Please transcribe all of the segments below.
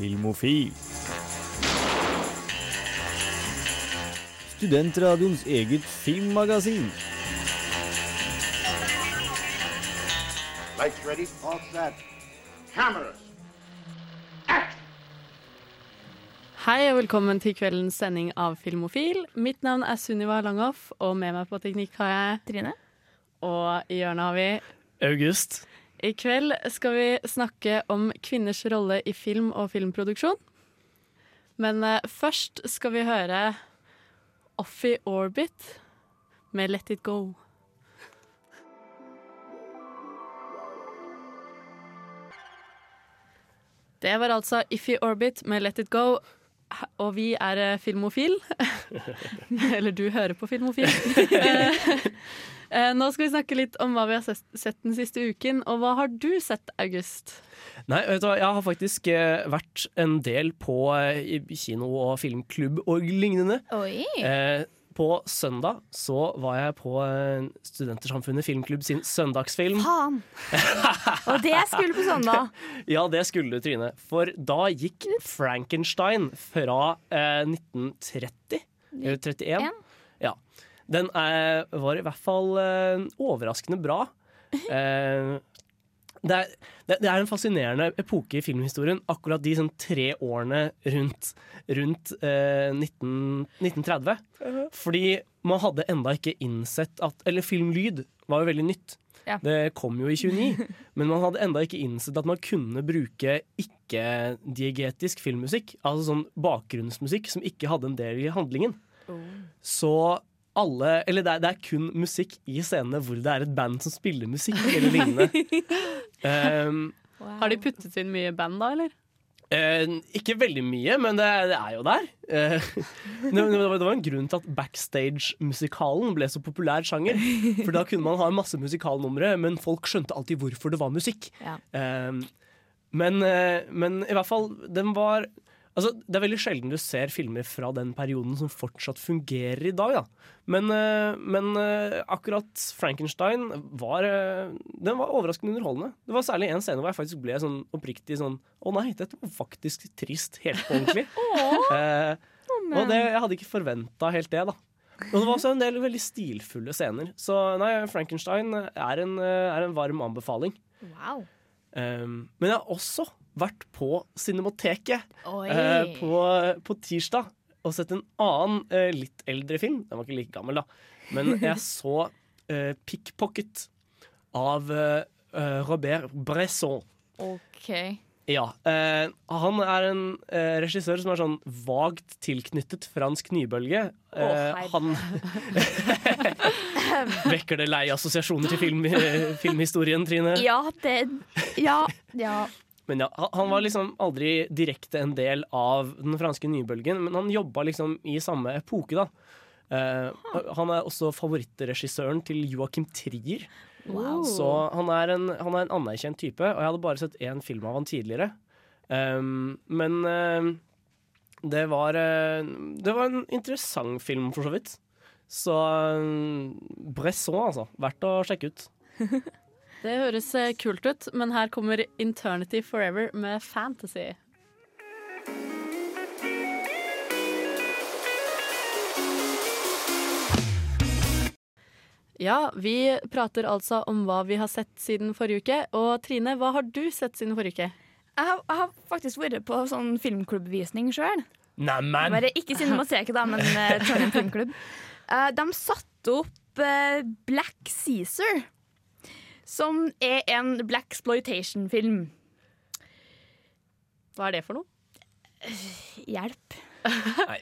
Filmofil. Studentradioens eget filmmagasin. Lights ready, all set. Cameras. Hei og velkommen til kveldens sending av Filmofil. Mitt navn er Sunniva Langhoff, og med meg på teknikk har jeg Trine. Og i hjørnet har vi August. I kveld skal vi snakke om kvinners rolle i film og filmproduksjon. Men eh, først skal vi høre Offy Orbit med Let It Go. Det var altså Iffy Orbit med Let It Go. Og vi er eh, Filmofil. Eller du hører på Filmofil. Eh, Nå skal vi snakke litt om hva vi har sett den siste uken. Og hva har du sett, August? Nei, vet du hva, jeg har faktisk eh, vært en del på kino og filmklubb og lignende. Oi. Eh, på søndag så var jeg på eh, Studentersamfunnet Filmklubb sin søndagsfilm. Faen! Og det skulle på søndag. Ja, det skulle du, Trine. For da gikk Frankenstein fra eh, 1930, eller 31. Ja. Den er, var i hvert fall eh, overraskende bra. Eh, det, er, det, det er en fascinerende epoke i filmhistorien, akkurat de sånn tre årene rundt, rundt eh, 19, 1930. Fordi man hadde enda ikke innsett at Eller filmlyd var jo veldig nytt. Ja. Det kom jo i 29, men man hadde enda ikke innsett at man kunne bruke ikke-diegetisk filmmusikk. Altså sånn bakgrunnsmusikk som ikke hadde en del i handlingen. Så alle Eller det er, det er kun musikk i scenene hvor det er et band som spiller musikk, eller lignende. Um, Har de puttet inn mye band da, eller? Uh, ikke veldig mye, men det, det er jo der. Uh, det, det var en grunn til at backstage-musikalen ble så populær sjanger. For da kunne man ha masse musikalnumre, men folk skjønte alltid hvorfor det var musikk. Ja. Uh, men, eh, men i hvert fall, den var Altså, det er veldig sjelden du ser filmer fra den perioden som fortsatt fungerer i dag. Da. Men, eh, men eh, akkurat Frankenstein var, eh, den var overraskende underholdende. Det var særlig en scene hvor jeg faktisk ble sånn oppriktig sånn Å nei, dette var faktisk trist helt på ordentlig. Eh, og det, jeg hadde ikke forventa helt det, da. Og det var også en del veldig stilfulle scener. Så nei, Frankenstein er en, er en varm anbefaling. Wow. Um, men jeg har også vært på Cinemateket eh, på, på tirsdag og sett en annen eh, litt eldre film. Den var ikke like gammel, da. Men jeg så eh, 'Pickpocket' av eh, eh, Robert Bresson. OK. Ja. eh, han er en regissør som er sånn vagt tilknyttet fransk nybølge. Å, han Vekker det lei assosiasjoner til film, filmhistorien, Trine? Ja, det Ja. ja. Men ja, han- var liksom aldri direkte en del av den franske nybølgen, men han jobba liksom i samme epoke, da. Uh, han er også favorittregissøren til Joachim Trier. Wow. Så han er, en, han er en anerkjent type, og jeg hadde bare sett én film av han tidligere. Um, men uh, det var uh, Det var en interessant film, for så vidt. Så Bresson, altså. Verdt å sjekke ut. Det høres eh, kult ut, men her kommer Internity Forever med Fantasy. Ja, vi prater altså om hva vi har sett siden forrige uke. Og Trine, hva har du sett siden forrige uke? Jeg har, jeg har faktisk vært på sånn filmklubbvisning sjøl. Neimen! Bare ikke Cinemateket, da, men uh, Trondheim Filmklubb. Uh, de satte opp uh, Black Caesar, som er en black exploitation-film. Hva er det for noe? Hjelp. Nei,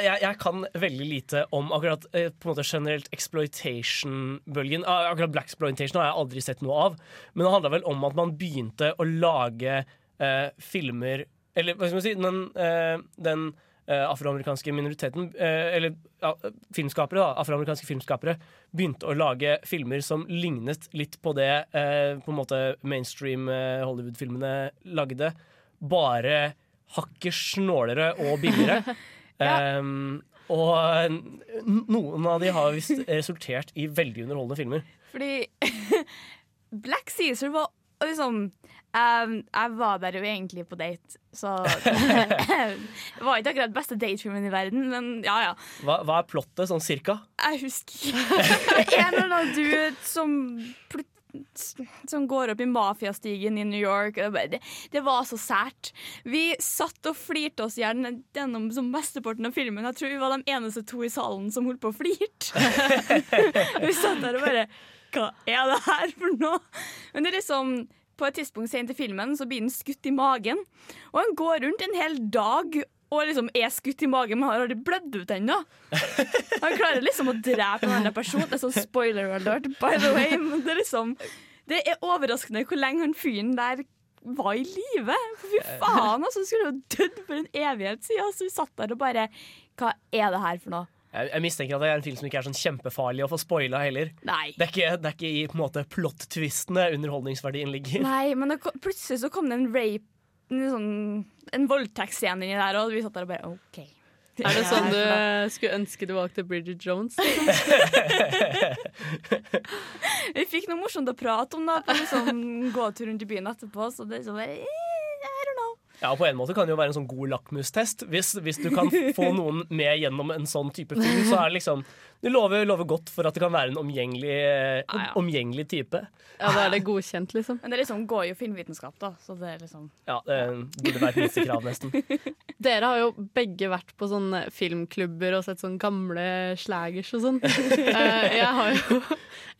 jeg, jeg- kan veldig lite om akkurat eh, på en måte generelt exploitation-bølgen. Ah, Akkurat black exploitation har jeg aldri sett noe av. Men det handla vel om at man begynte å lage eh, filmer Eller hva skal man si Den, eh, den eh, afroamerikanske minoriteten eh, Eller ja, filmskapere, da. Afroamerikanske filmskapere begynte å lage filmer som lignet litt på det eh, på en måte mainstream eh, Hollywood-filmene lagde. Bare hakket snålere og billigere. Ehm, og noen av de har visst resultert i veldig underholdende filmer. Fordi Black Caesar var liksom eh, Jeg var der jo egentlig på date, så Det var ikke akkurat beste datefilmen i verden, men ja ja. Hva, hva er plottet, sånn cirka? Jeg husker ikke. En eller annen dude som som går opp i mafiastigen i New York. Det, det, var så sært. Vi satt og flirte oss gjerne gjennom som mesteparten av filmen. Jeg tror vi var de eneste to i salen som holdt på å flirte. vi satt der og bare Hva er det her for noe? Men det er liksom på et tidspunkt sent i filmen så blir han skutt i magen. Og han går rundt en hel dag og liksom er skutt i magen, men har aldri blødd ut ennå. Han klarer liksom å drepe en annen person. Det er sånn spoiler alert, by the way. Men det er liksom Det er overraskende hvor lenge han fyren der var i live. Fy faen, altså. Han skulle jo dødd for en evighet siden. Så vi satt der og bare Hva er det her for noe? Jeg, jeg mistenker at det er en film som ikke er sånn kjempefarlig å få spoila heller. Nei. Det er ikke, det er ikke i på en måte plot-twistene underholdningsverdien ligger. Nei, men det, plutselig så kom det en rape En, sånn, en voldtektsscene inni der, og vi satt der og bare OK. Er det sånn du skulle ønske du valgte Bridget Jones? Vi fikk noe morsomt å prate om da på liksom gåtur rundt i byen etterpå, så det er så bare eh, I don't know. Ja, På en måte kan det jo være en sånn god lakmustest. Hvis, hvis du kan få noen med gjennom en sånn type film, så er det liksom Du lover, lover godt for at det kan være en omgjengelig, ja. omgjengelig type. Ja, da er det godkjent, liksom. Men det liksom går jo filmvitenskap, da, så det er liksom Ja, Det burde være et minstekrav, nesten. Dere har jo begge vært på sånne filmklubber og sett sånne gamle slagers og sånn. Eh, jeg har jo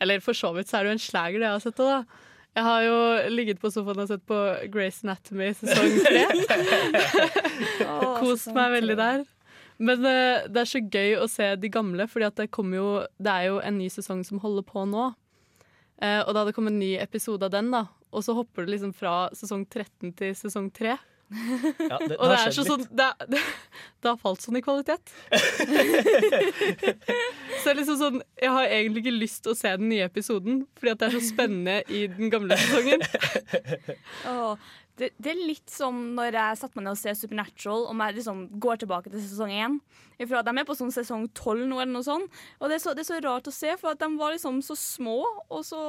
Eller for så vidt så er det jo en slager, det jeg har sett da. Jeg har jo ligget på sofaen og sett på Grace Anatomy sesong tre. Kost meg veldig der. Men eh, det er så gøy å se de gamle, for det, det er jo en ny sesong som holder på nå. Eh, og da det kom en ny episode av den, da, og så hopper det liksom fra sesong 13 til sesong 3. Ja, det, Og det er så sånn det, er- det, det har falt sånn i kvalitet. så det er liksom sånn Jeg har egentlig ikke lyst til å se den nye episoden, fordi at det er så spennende i den gamle sesongen. Åh, det, det er litt som når jeg satte meg ned og ser Supernatural, om jeg liksom går tilbake til sesong én. Ifra De er på sånn sesong tolv nå, eller noe sånt. Og det er, så, det er så rart å se, for at de var liksom så små og så,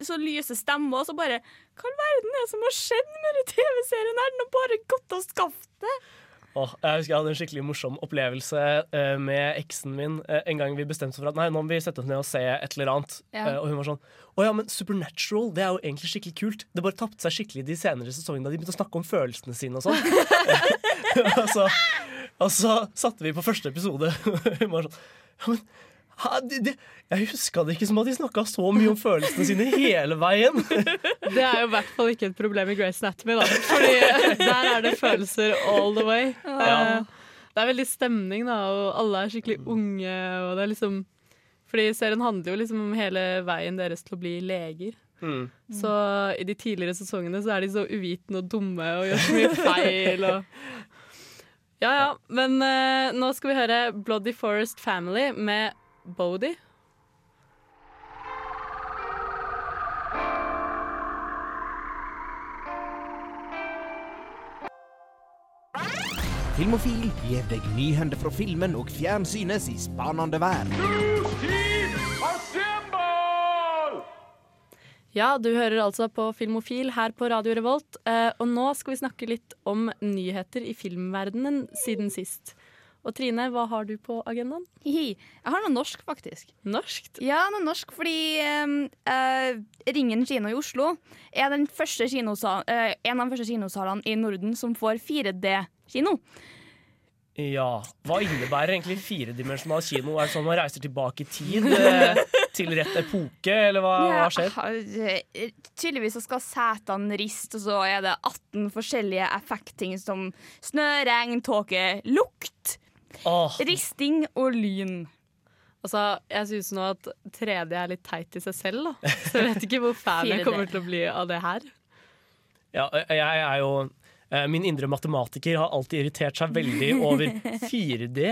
så lyse stemmer. Og så bare Hva i verden er det som har skjedd med den TV-serien her? Den har bare gått av skaftet. Åh, jeg husker jeg hadde en skikkelig morsom opplevelse uh, med eksen min uh, en gang vi bestemte oss for at nei, nå må vi sette oss ned og se et eller annet. Ja. Uh, og hun var sånn Å ja, men Supernatural det er jo egentlig skikkelig kult. Det bare tapte seg skikkelig de senere sesongene da de begynte å snakke om følelsene sine og sånn. og, så, og så satte vi på første episode, og sånn Ja, men ha, det, det, jeg huska det ikke som at de snakka så mye om følelsene sine hele veien. Det er jo i hvert fall ikke et problem i Grace Anatomy, da. Fordi der er det følelser all the way. Ja. Eh, Det er veldig stemning, da, og alle er skikkelig unge. Og det er liksom Fordi serien handler jo liksom om hele veien deres til å bli leger. Mm. Så i de tidligere sesongene så er de så uvitende og dumme og gjør så mye feil. Og ja, ja. Men uh, nå skal vi høre Bloody Forest Family med Bodie. Filmofil gir deg nyhender fra filmen og fjernsynets i spanende vær. Ja, du hører altså på Filmofil her på Radio Revolt. Eh, og nå skal vi snakke litt om nyheter i filmverdenen siden sist. Og Trine, hva har du på agendaen? Hihi. Jeg har noe norsk, faktisk. Norskt? Ja, noe norsk fordi eh, Ringen kino i Oslo er den første kinosal, uh, en av de første kinosalene i Norden som får 4D-kino. Ja, Hva innebærer egentlig firedimensjonal kino? Er det sånn man reiser tilbake i tid? eh, Til rett epoke, eller hva, hva skjer? Tydeligvis så skal setene riste, og så er det 18 forskjellige effektting som snø, regn, tåke, lukt, Åh, risting og lyn. Altså, jeg syns nå at 3D er litt teit i seg selv, da. Så jeg vet ikke hvor fan jeg kommer til å bli av det her. ja, jeg er jo eh, Min indre matematiker har alltid irritert seg veldig over 4D.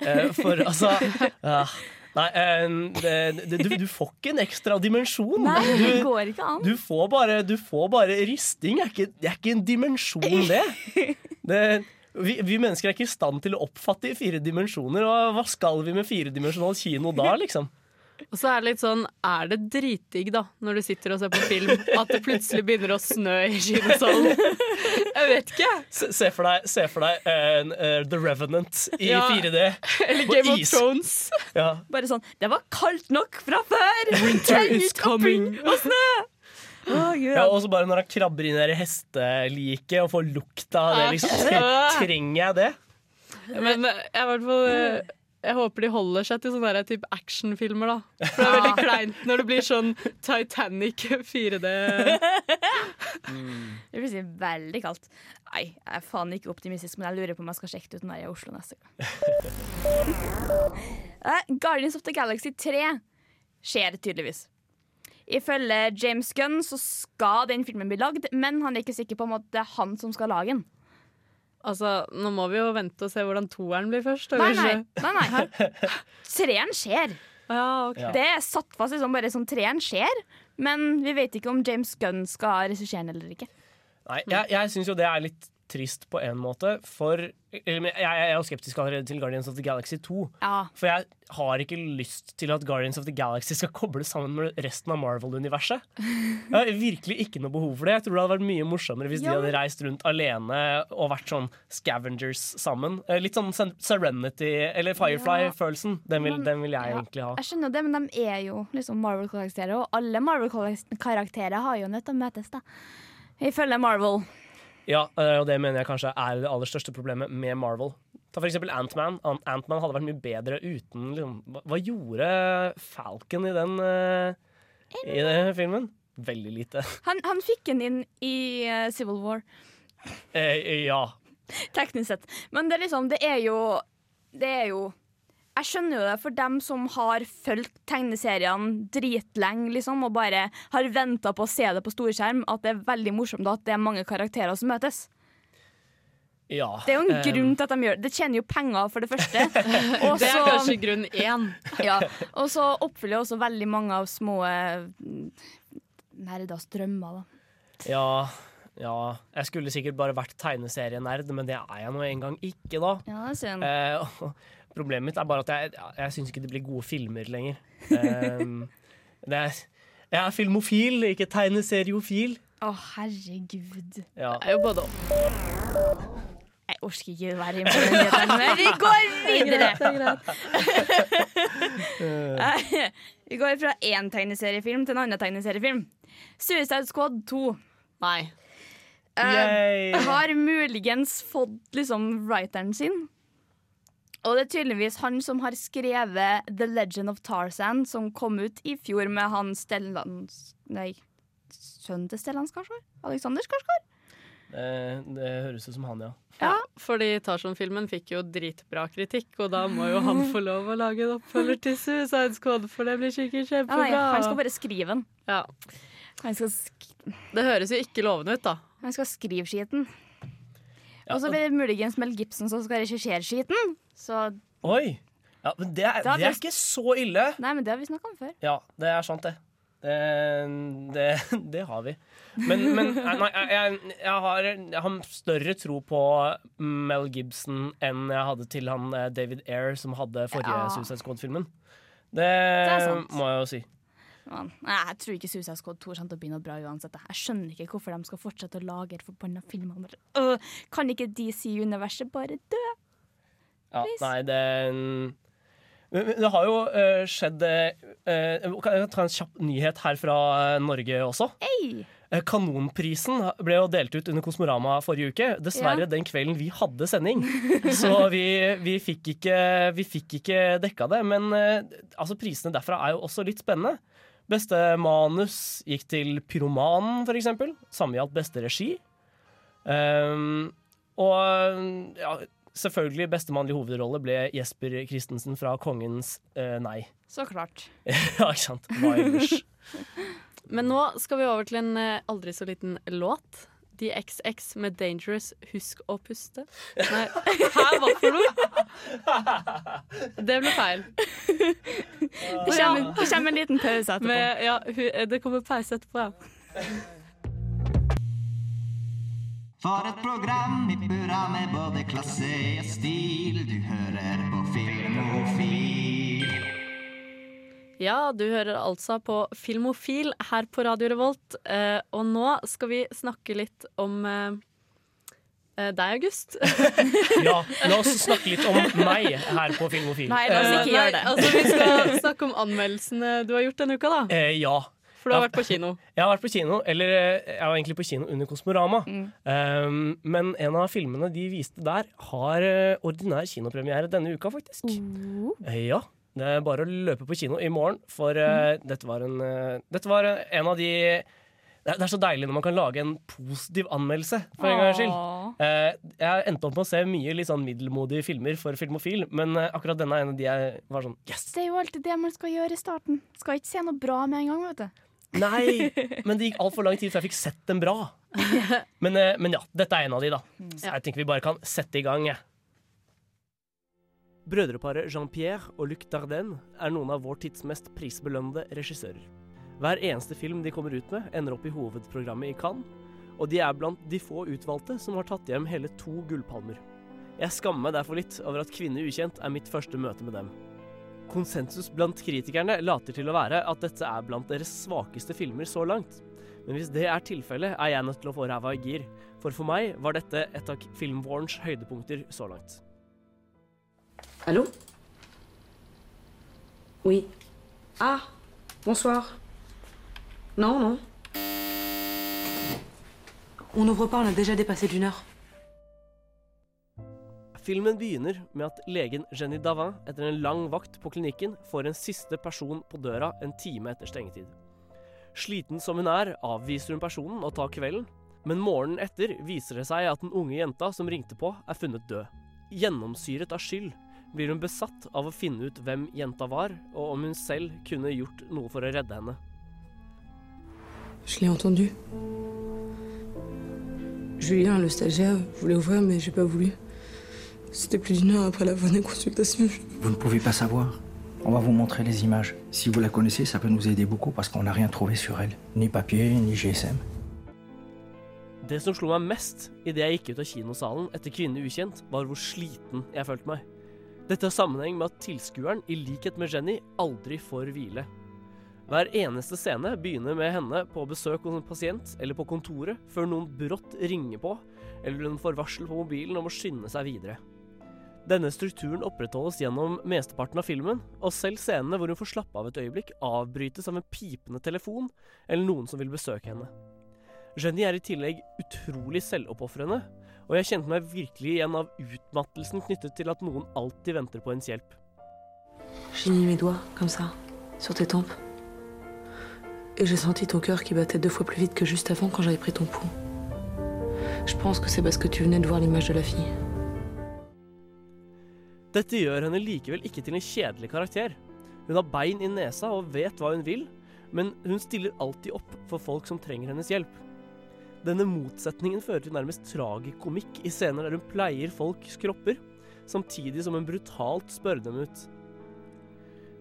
Eh, For altså ah, Nei, eh, det, du, du får ikke en ekstra dimensjon. Nei, det går ikke an. du, får bare, du får bare risting. Det er ikke, det er ikke en dimensjon, det. det vi, vi mennesker er ikke i stand til å oppfatte i fire dimensjoner. Og hva skal vi med firedimensjonal kino da, liksom? Og så er det litt sånn, er det dritdigg da, når du sitter og ser på film, at det plutselig begynner å snø i kinosalen? Jeg vet ikke. Se, se for deg, se for deg uh, The Revenant i Ja. 4D. Eller Game of. Thrones. Ja. Bare sånn Det var kaldt nok fra før! Winter is coming. Og snø! Oh, Ja, og så bare når han krabber inn i det hesteliket og får lukta av det, liksom. Trenger jeg det? Men jeg, er i hvert fall, eh, jeg håper de holder seg til sånne type actionfilmer, da. For det er veldig kleint når det blir sånn Titanic 4D. Det blir veldig kaldt. Nei, jeg er faen ikke optimistisk, men jeg lurer på om jeg skal sjekke det ut når jeg er i Oslo neste gang. Eh, Guardians of the Galaxy 3 skjer tydeligvis. Ifølge James Gunn så skal den filmen bli lagd, men han er ikke sikker på om at det er han som skal lage den. Altså, nå må vi jo vente og se hvordan toeren blir først. Nei, nei. nei, nei. Treeren skjer. Ja, okay. Ja. Det er satt fast liksom bare sånn treeren skjer, men vi vet ikke om James Gunn skal regissere den eller ikke. Nei, jeg, jeg syns jo det er litt trist på en måte, for jeg, er jo skeptisk allerede til Guardians of the Galaxy 2. Ja, For jeg har ikke lyst til at Guardians of the Galaxy skal kobles sammen med resten av Marvel-universet. Jeg har virkelig ikke noe behov for det. Jeg tror det hadde vært mye morsommere hvis Ja. de hadde reist rundt alene og vært sånn scavengers sammen. Eh, Litt sånn Serenity eller Firefly-følelsen. Den, den vil jeg ja. egentlig ha. Jeg skjønner det, men de er jo liksom Marvel-karakterer, og alle Marvel-karakterer har jo nødt til å møtes, da. Ifølge Marvel. Ja, eh, og det mener jeg kanskje er det aller største problemet med Marvel. Ta for eksempel Ant-Man. Ant- Ant-Man hadde vært mye bedre uten liksom, hva, hva gjorde Falcon i den, eh, i den filmen? Veldig lite. Han, han fikk den inn i uh, Civil War, Eh, ja. teknisk sett. Men det er liksom, det er jo Det er jo Jeg skjønner jo det for dem som har fulgt tegneseriene dritlenge liksom, og bare har venta på å se det på storskjerm, at det er veldig morsomt at det er mange karakterer som møtes. ja. Det er jo en um... grunn til at de gjør det. Det tjener jo penger, for det første. Også, Det er kanskje grunn én. Ja, og så oppfyller også veldig mange av små eh, nerders drømmer, da. Ja, ja. Jeg skulle sikkert bare vært tegneserienerd, men det er jeg nå engang ikke, da. Ja, det er synd. Eh, problemet mitt er bare at jeg, jeg, syns ikke det blir gode filmer lenger. Um, det er, jeg er filmofil, ikke tegneseriofil. Å, herregud. Ja. Det er jo både om. Jeg orker ikke være med på den nyheten, men vi går videre! vi går fra én tegneseriefilm til en annen tegneseriefilm. Suicide Squad 2 Nei. Uh, har muligens fått liksom writeren sin. Og det er tydeligvis han som har skrevet The Legend of Tarzan, som kom ut i fjor med han Stellans Nei, sønnen til Stellan Skarsgård? Alexander Skarsgård? Det, det høres ut som han, ja. Ja, fordi Tarzan-filmen fikk jo dritbra kritikk, og da må jo han få lov å lage en oppfølger til Suicide Squad, for det blir sikkert Ja, nei, kjempebra. han skal bare skrive den. Ja. Han skal, sk Det høres jo ikke lovende ut, da. han skal skrive skiten. Ja, Og så blir det muligens Mel Gibson som skal regissere skiten. Så Oi! Ja, men det er, Da det er ikke så ille. Nei, men det har vi snakka om før. Ja, det er sant, det. Det, det, det har vi. Men, men nei, jeg, jeg, har, jeg har større tro på Mel Gibson enn jeg hadde til han eh, David Ayer, som hadde forrige Ja. Suicide Squad-filmen. Det, er sant. må jeg jo si. Men, nei, jeg tror ikke Suicide Squad 2 kommer til å bli noe bra uansett. Jeg skjønner ikke hvorfor de skal fortsette å lage forbanna filmer. Bare, øh, kan ikke DC-universet bare dø? Ja, nei, det det har jo uh, skjedd eh, Kan jeg ta en kjapp nyhet her fra Norge også? Hey! Kanonprisen ble jo delt ut under Kosmorama forrige uke. Dessverre Ja. den kvelden vi hadde sending. Så vi, vi, fikk ikke, vi fikk ikke dekka det. Men altså, prisene derfra er jo også litt spennende. Beste manus gikk til Pyromanen, eksempel. Samme gjaldt beste regi. Um, og ja, selvfølgelig beste mannlige hovedrolle ble Jesper Christensen fra Kongens uh, Nei. Så klart. ja, ikke sant? Hva ellers? Men nå skal vi over til en eh, aldri så liten låt. The XX med 'Dangerous'. Husk å puste. Nei, hæ, hva for noe? Det ble feil. Det kommer, det kommer en liten pause etterpå. Med, ja, det kommer pause etterpå, ja. For et program i burra med både klasse og stil. Du hører på Filmofil. Ja, du hører altså på Filmofil her på Radio Revolt. Eh, og nå skal vi snakke litt om eh, eh, deg, August. Ja, la oss snakke litt om meg her på Filmofil. Nei, la oss ikke gjøre det. altså, vi skal snakke om anmeldelsene du har gjort denne uka, da. Eh, ja. For du har vært på kino. Jeg har vært på kino, eller eh, jeg var egentlig på kino under Kosmorama. Mm. Um, men en av filmene de viste der, har eh, ordinær kinopremiere denne uka, faktisk. Eh, ja. Det er bare å løpe på kino i morgen, for eh, dette var en uh, Dette var en av de det er, så deilig når man kan lage en positiv anmeldelse, for en gangs skyld. Jeg endte opp med å se mye litt sånn middelmodige filmer for filmofil, men akkurat denne er en av de jeg var sånn Yes! Det er jo alltid det man skal gjøre i starten. Skal ikke se noe bra med en gang, vet du. Nei, men det gikk altfor lang tid før jeg fikk sett dem bra. Men, eh, men ja, dette er en av de, da. Så jeg tenker vi bare kan sette i gang, jeg. Brødreparet Jean-Pierre og Luc Dardenne er noen av vår tids mest prisbelønnede regissører. Hver eneste film de kommer ut med, ender opp i hovedprogrammet i Cannes, og de er blant de få utvalgte som har tatt hjem hele to gullpalmer. Jeg skammer meg derfor litt over at Kvinne ukjent er mitt første møte med dem. Konsensus blant kritikerne later til å være at dette er blant deres svakeste filmer så langt. Men hvis det er tilfellet, er jeg nødt til å få ræva i gir. For for meg var dette et av filmvårens høydepunkter så langt. Hallo? Oui. Ah, bonsoir. Non, non. On n'ouvre pas, on a déjà dépassé d'une heure. Filmen begynner med at legen Jenny Davin etter en lang vakt på klinikken får en siste person på døra en time etter stengetid. Sliten som hun er, avviser hun personen og tar kvelden, men morgenen etter viser det seg at den unge jenta som ringte på, er funnet død. Gjennomsyret av skyld blir hun besatt av å finne ut hvem jenta var, og om hun selv kunne gjort noe for å redde henne. Je l'ai entendu. Julien, le stagiaire, voulait ouvrir, mais j'ai pas voulu. C'était plus d'une heure après la fin des consultations. Vous ne pouvez pas savoir. On va vous montrer les images. Si vous la connaissez, ça peut nous aider beaucoup parce qu'on n'a rien trouvé sur elle. Ni papier, ni GSM. Det som slo meg mest idet jeg gikk ut av kinosalen etter Kvinne ukjent, var hvor sliten jeg følte meg. Dette har sammenheng med at tilskueren, i likhet med Jenny, aldri får hvile. Hver eneste scene begynner med henne på besøk hos en pasient eller på kontoret, før noen brått ringer på, eller hun får varsel på mobilen om å skynde seg videre. Denne strukturen opprettholdes gjennom mesteparten av filmen, og selv scenene hvor hun får slappe av et øyeblikk, avbrytes av en pipende telefon eller noen som vil besøke henne. Jenny er i tillegg utrolig selvoppofrende, og jeg kjente meg virkelig igjen av utmattelsen knyttet til at noen alltid venter på ens hjelp. J'ai senti ton cœur qui battait deux fois plus vite que juste avant quand j'avais pris ton pouls. Je pense que c'est parce que tu venais de voir l'image de la fille. Dette gjør henne likevel ikke til en kjedelig karakter. Hun har bein i nesa og vet hva hun vil, men hun stiller alltid opp for folk som trenger hennes hjelp. Denne motsetningen fører til nærmest tragikomikk i scener der hun pleier folks kropper, samtidig som hun brutalt spør dem ut.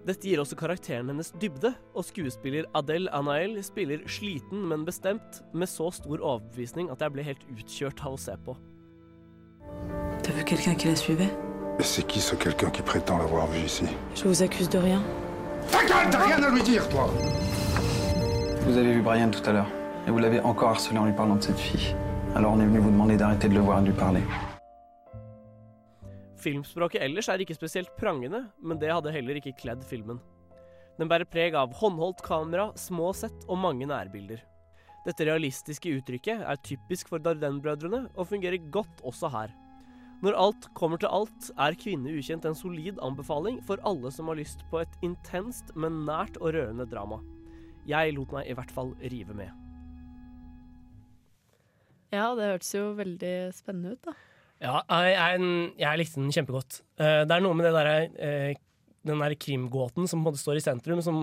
Dette gir også karakteren hennes dybde, og skuespiller Adele Anael spiller sliten, men bestemt, med så stor overbevisning at jeg ble helt utkjørt av å se på. T'as vu quelqu'un qui la suivait Et c'est qui ce quelqu'un qui prétend l'avoir vu ici Je vous accuse de rien. Ta gueule, t'as rien à lui dire, toi Vous avez vu Brian tout à l'heure. Et vous l'avez encore harcelé en lui parlant de cette fille. Alors on est venu vous demander d'arrêter de le voir et de lui parler. Filmspråket ellers er ikke spesielt prangende, men det hadde heller ikke kledd filmen. Den bærer preg av håndholdt kamera, små sett og mange nærbilder. Dette realistiske uttrykket er typisk for Dardenne-brødrene, og fungerer godt også her. Når alt kommer til alt, er Kvinne ukjent en solid anbefaling for alle som har lyst på et intenst, men nært og rørende drama. Jeg lot meg i hvert fall rive med. Ja, det hørtes jo veldig spennende ut, da. Ja, jeg, jeg, jeg likte den kjempegodt. Eh, det er noe med det der, eh, den der krimgåten som på en måte står i sentrum, som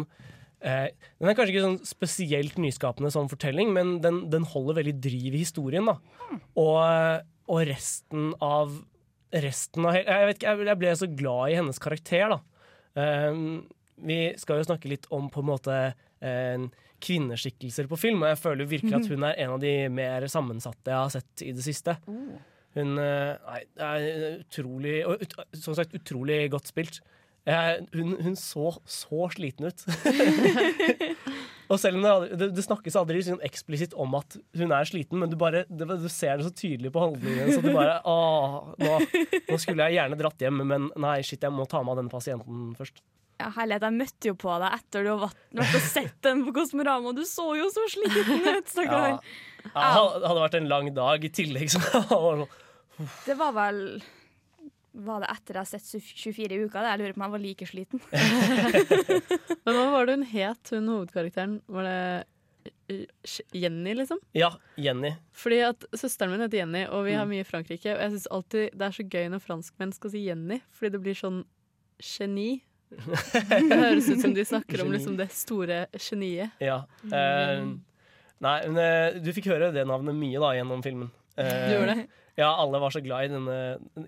eh, Den er kanskje ikke sånn spesielt nyskapende som fortelling, men den, den holder veldig driv i historien, da. Og, og resten av Resten av Jeg vet ikke, jeg- ble så glad i hennes karakter, da. Eh, vi skal jo snakke litt om på en måte kvinneskikkelser på film, og jeg føler virkelig at hun er en av de mer sammensatte jeg har sett i det siste. Hun eh, Nei, er utrolig og ut, Som sagt, utrolig godt spilt. Hun, hun så så sliten ut. og selv om det, det, det snakkes aldri sånn eksplisitt om at hun er sliten, men du, bare, det, du ser det så tydelig på holdningen. Så du bare Åh, nå, nå skulle jeg gjerne dratt hjem, men nei, shit, jeg må ta med denne pasienten først. Ja, herlighet, jeg møtte jo på deg etter du har vært, og sett den på Kosmorama, du så jo så sliten ut, Ja. stakkar. Ja, det hadde vært en lang dag i tillegg. Så, Det var vel Var det etter jeg har sett 24 uker? Det jeg lurer på om jeg var like sliten. Men hva var det hun het, hun hovedkarakteren? Var det eh, Jenny, liksom? ja, Jenny. Fordi at Søsteren min heter Jenny, og vi har Mm. mye i Frankrike. Og jeg synes alltid det er så gøy når franskmenn skal si Jenny, fordi det blir sånn geni. Det høres ut som de snakker om liksom det store geniet. Ja. Uh, nei, men eh, du fikk høre det navnet mye da gjennom filmen. Uh, Du gjorde det? Ja, alle var så glad i denne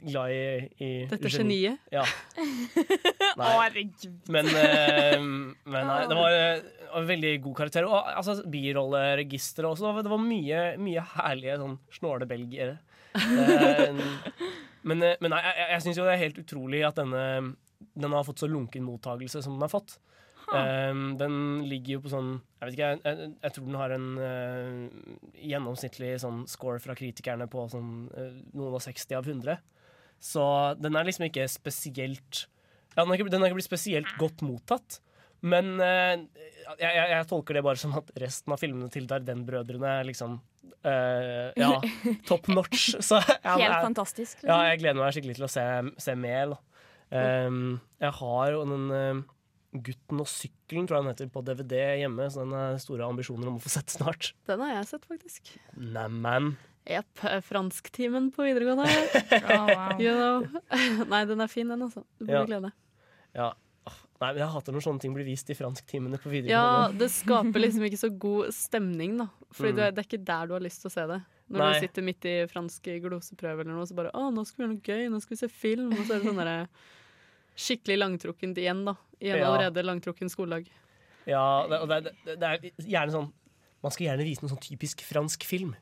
Glad i, i Dette geni. geniet. Ja. Nei. herregud. Men, eh, men nei, det var eh, en veldig god karakter. Og altså, birolleregisteret også. Det var mye, mye herlige sånn snåle belgiere. Eh, men, eh, men nei, jeg, jeg syns jo det er helt utrolig at denne den har fått så lunken mottagelse som den har fått. Eh, den ligger jo på sånn Jeg vet ikke, jeg, jeg, jeg tror den har en uh, gjennomsnittlig sånn score fra kritikerne på sånn uh, noen og 60 av 100. Så den er liksom ikke spesielt ja, den, har ikke, den har ikke blitt spesielt godt mottatt. Men uh, jeg, jeg, jeg tolker det bare som at resten av filmene til Darden-brødrene er liksom uh, Ja, top notch. Så ja, Helt jeg, fantastisk. ja, Liksom. jeg gleder meg skikkelig til å se, se mer. Um, jeg har jo den um, Gutten og sykkelen, tror jeg den heter, på DVD hjemme. Så den har store ambisjoner om å få sett snart. Den har jeg sett, faktisk. Neimen. Jepp. Fransktimen på videregående. oh, wow. You know. Nei, den er fin, den, altså. Du burde Ja. glede deg. Ja. Nei, men Jeg hater når sånne ting blir vist i fransktimene på videregående. Ja, det skaper liksom ikke så god stemning, da. Fordi Mm. er, det er ikke der du har lyst til å se det. Når Nei. du sitter midt i franske gloseprøver eller noe, så bare 'Å, nå skal vi gjøre noe gøy. Nå skal vi se film.' Og så er det sånn derre skikkelig langtrukkent igjen, da. I en Ja. allerede langtrukken skoledag. Ja, og det, det, det er gjerne sånn Man skal gjerne vise noen sånn typisk fransk film.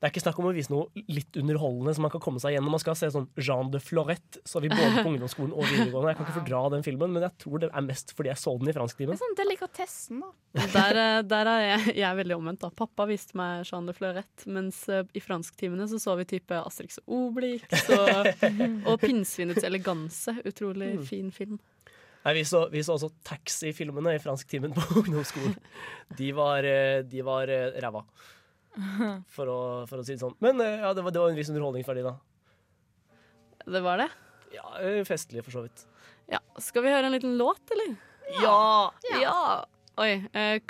Det er ikke snakk om å vise noe litt underholdende som man kan komme seg gjennom. Man skal se sånn Jean de Florette, så vi både på ungdomsskolen og videregående. Jeg kan ikke fordra den filmen, men jeg tror det er mest fordi jeg så den i fransktimen. sånn delikatessen, da. Der, eh, der er jeg, jeg er veldig omvendt. da Pappa viste meg Jean de Florette, mens eh, i fransktimene så så vi type Asterix og Obelix og, og Pinnsvinets eleganse. Utrolig Mm. fin film. Nei, vi, så, vi så også Taxi-filmene i fransktimen på ungdomsskolen. De var, eh, de var ræva, for å, for å si det sånn. Men eh, ja, det var, det var en viss underholdningsverdi, da. Det var det. Ja, eh, Festlig, for så vidt. Ja, Skal vi høre en liten låt, eller? Ja! Ja! Oi. Eh,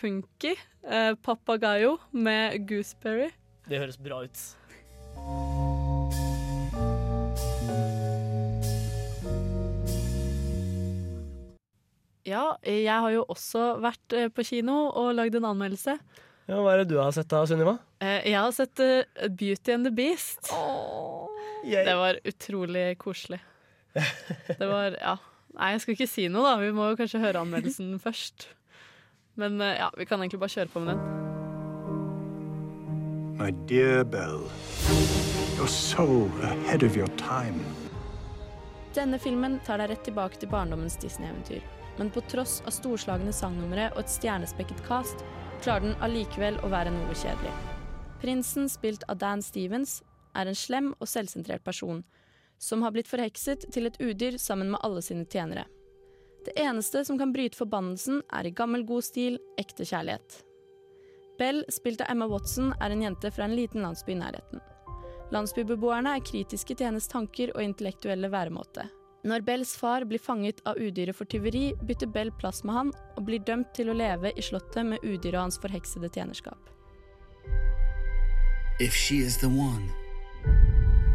Punky eh, Papagayo med Gooseberry. Det høres bra ut. Ja, jeg har jo også vært eh, på kino og lagd en anmeldelse. Ja, hva er det du har sett da, Sunniva? Eh, jeg har sett eh, Beauty and the Beast. Det var utrolig koselig. Det var Ja. Nei, jeg skal ikke si noe, da. Vi må jo kanskje høre anmeldelsen først. Men eh, ja, vi kan egentlig bare kjøre på med den. My dear Belle, you're so ahead of your time. Denne filmen tar deg rett tilbake til barndommens Disney-eventyr. Men på tross av storslagne sangnumre og et stjernespekket cast, klarer den allikevel å være noe kjedelig. Prinsen, spilt av Dan Stevens, er en slem og selvsentrert person som har blitt forhekset til et udyr sammen med alle sine tjenere. Det eneste som kan bryte forbannelsen, er i gammel god stil ekte kjærlighet. Bell, spilt av Emma Watson, er en jente fra en liten landsby i nærheten. Landsbybeboerne er kritiske til hennes tanker og intellektuelle væremåte. Når Bells far blir fanget av udyret for tyveri, bytter Bell plass med han og blir dømt til å leve i slottet med udyret og hans forheksede tjenerskap. If she is the one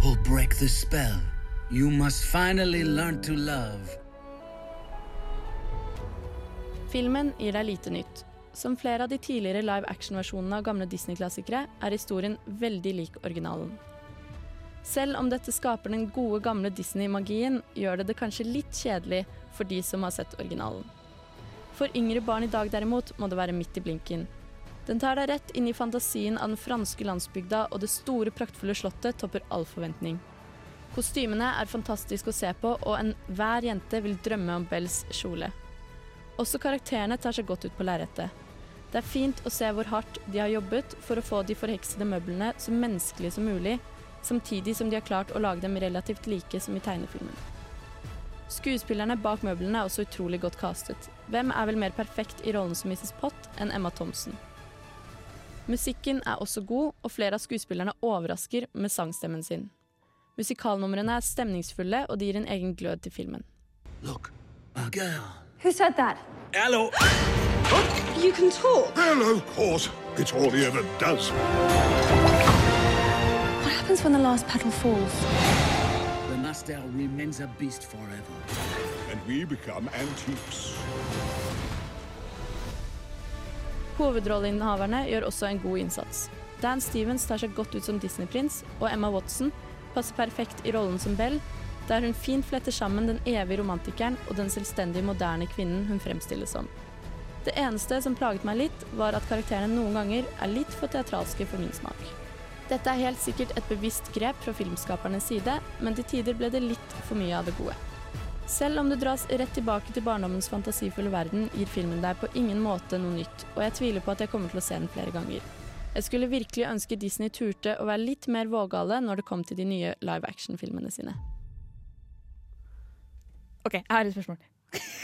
who'll break the spell, you must finally learn to love. Filmen gir deg lite nytt. Som flere av de tidligere live action-versjonene av gamle Disney-klassikere er historien veldig lik originalen. Selv om dette skaper den gode, gamle Disney-magien, gjør det det kanskje litt kjedelig for de som har sett originalen. For yngre barn i dag derimot må det være midt i blinken. Den tar deg rett inn i fantasien av den franske landsbygda, og det store, praktfulle slottet topper all forventning. Kostymene er fantastiske å se på, og enhver jente vil drømme om Bells kjole. Også karakterene tar seg godt ut på lerretet. Det er fint å se hvor hardt de har jobbet for å få de forheksede møblene så menneskelige som mulig, samtidig som de har klart å lage dem relativt like som i tegnefilmen. Skuespillerne bak møblene er også utrolig godt castet. Hvem er vel mer perfekt i rollen som Mrs. Pott enn Emma Thompson? Musikken er også god, og flere av skuespillerne overrasker med sangstemmen sin. Musikalnumrene er stemningsfulle, og de gir en egen glød til filmen. Look, a girl. Who said that? Hello. You can talk. Hello, of course. It's all he ever does. Happens when the last petal falls? The master remains a beast forever. And we become antiques. Hovedrolleinnehaverne gjør også en god innsats. Dan Stevens tar seg godt ut som Disney-prins, og Emma Watson passer perfekt i rollen som Belle, der hun fint fletter sammen den evige romantikeren og den selvstendige moderne kvinnen hun fremstilles som. Det eneste som plaget meg litt, var at karakterene noen ganger er litt for teatralske for min smak. Dette er helt sikkert et bevisst grep fra filmskapernes side, men til tider ble det litt for mye av det gode. Selv om du dras rett tilbake til barndommens fantasifulle verden, gir filmen deg på ingen måte noe nytt, og jeg tviler på at jeg kommer til å se den flere ganger. Jeg skulle virkelig ønske Disney turte å være litt mer vågale når det kom til de nye live action-filmene sine. OK, jeg har et spørsmål.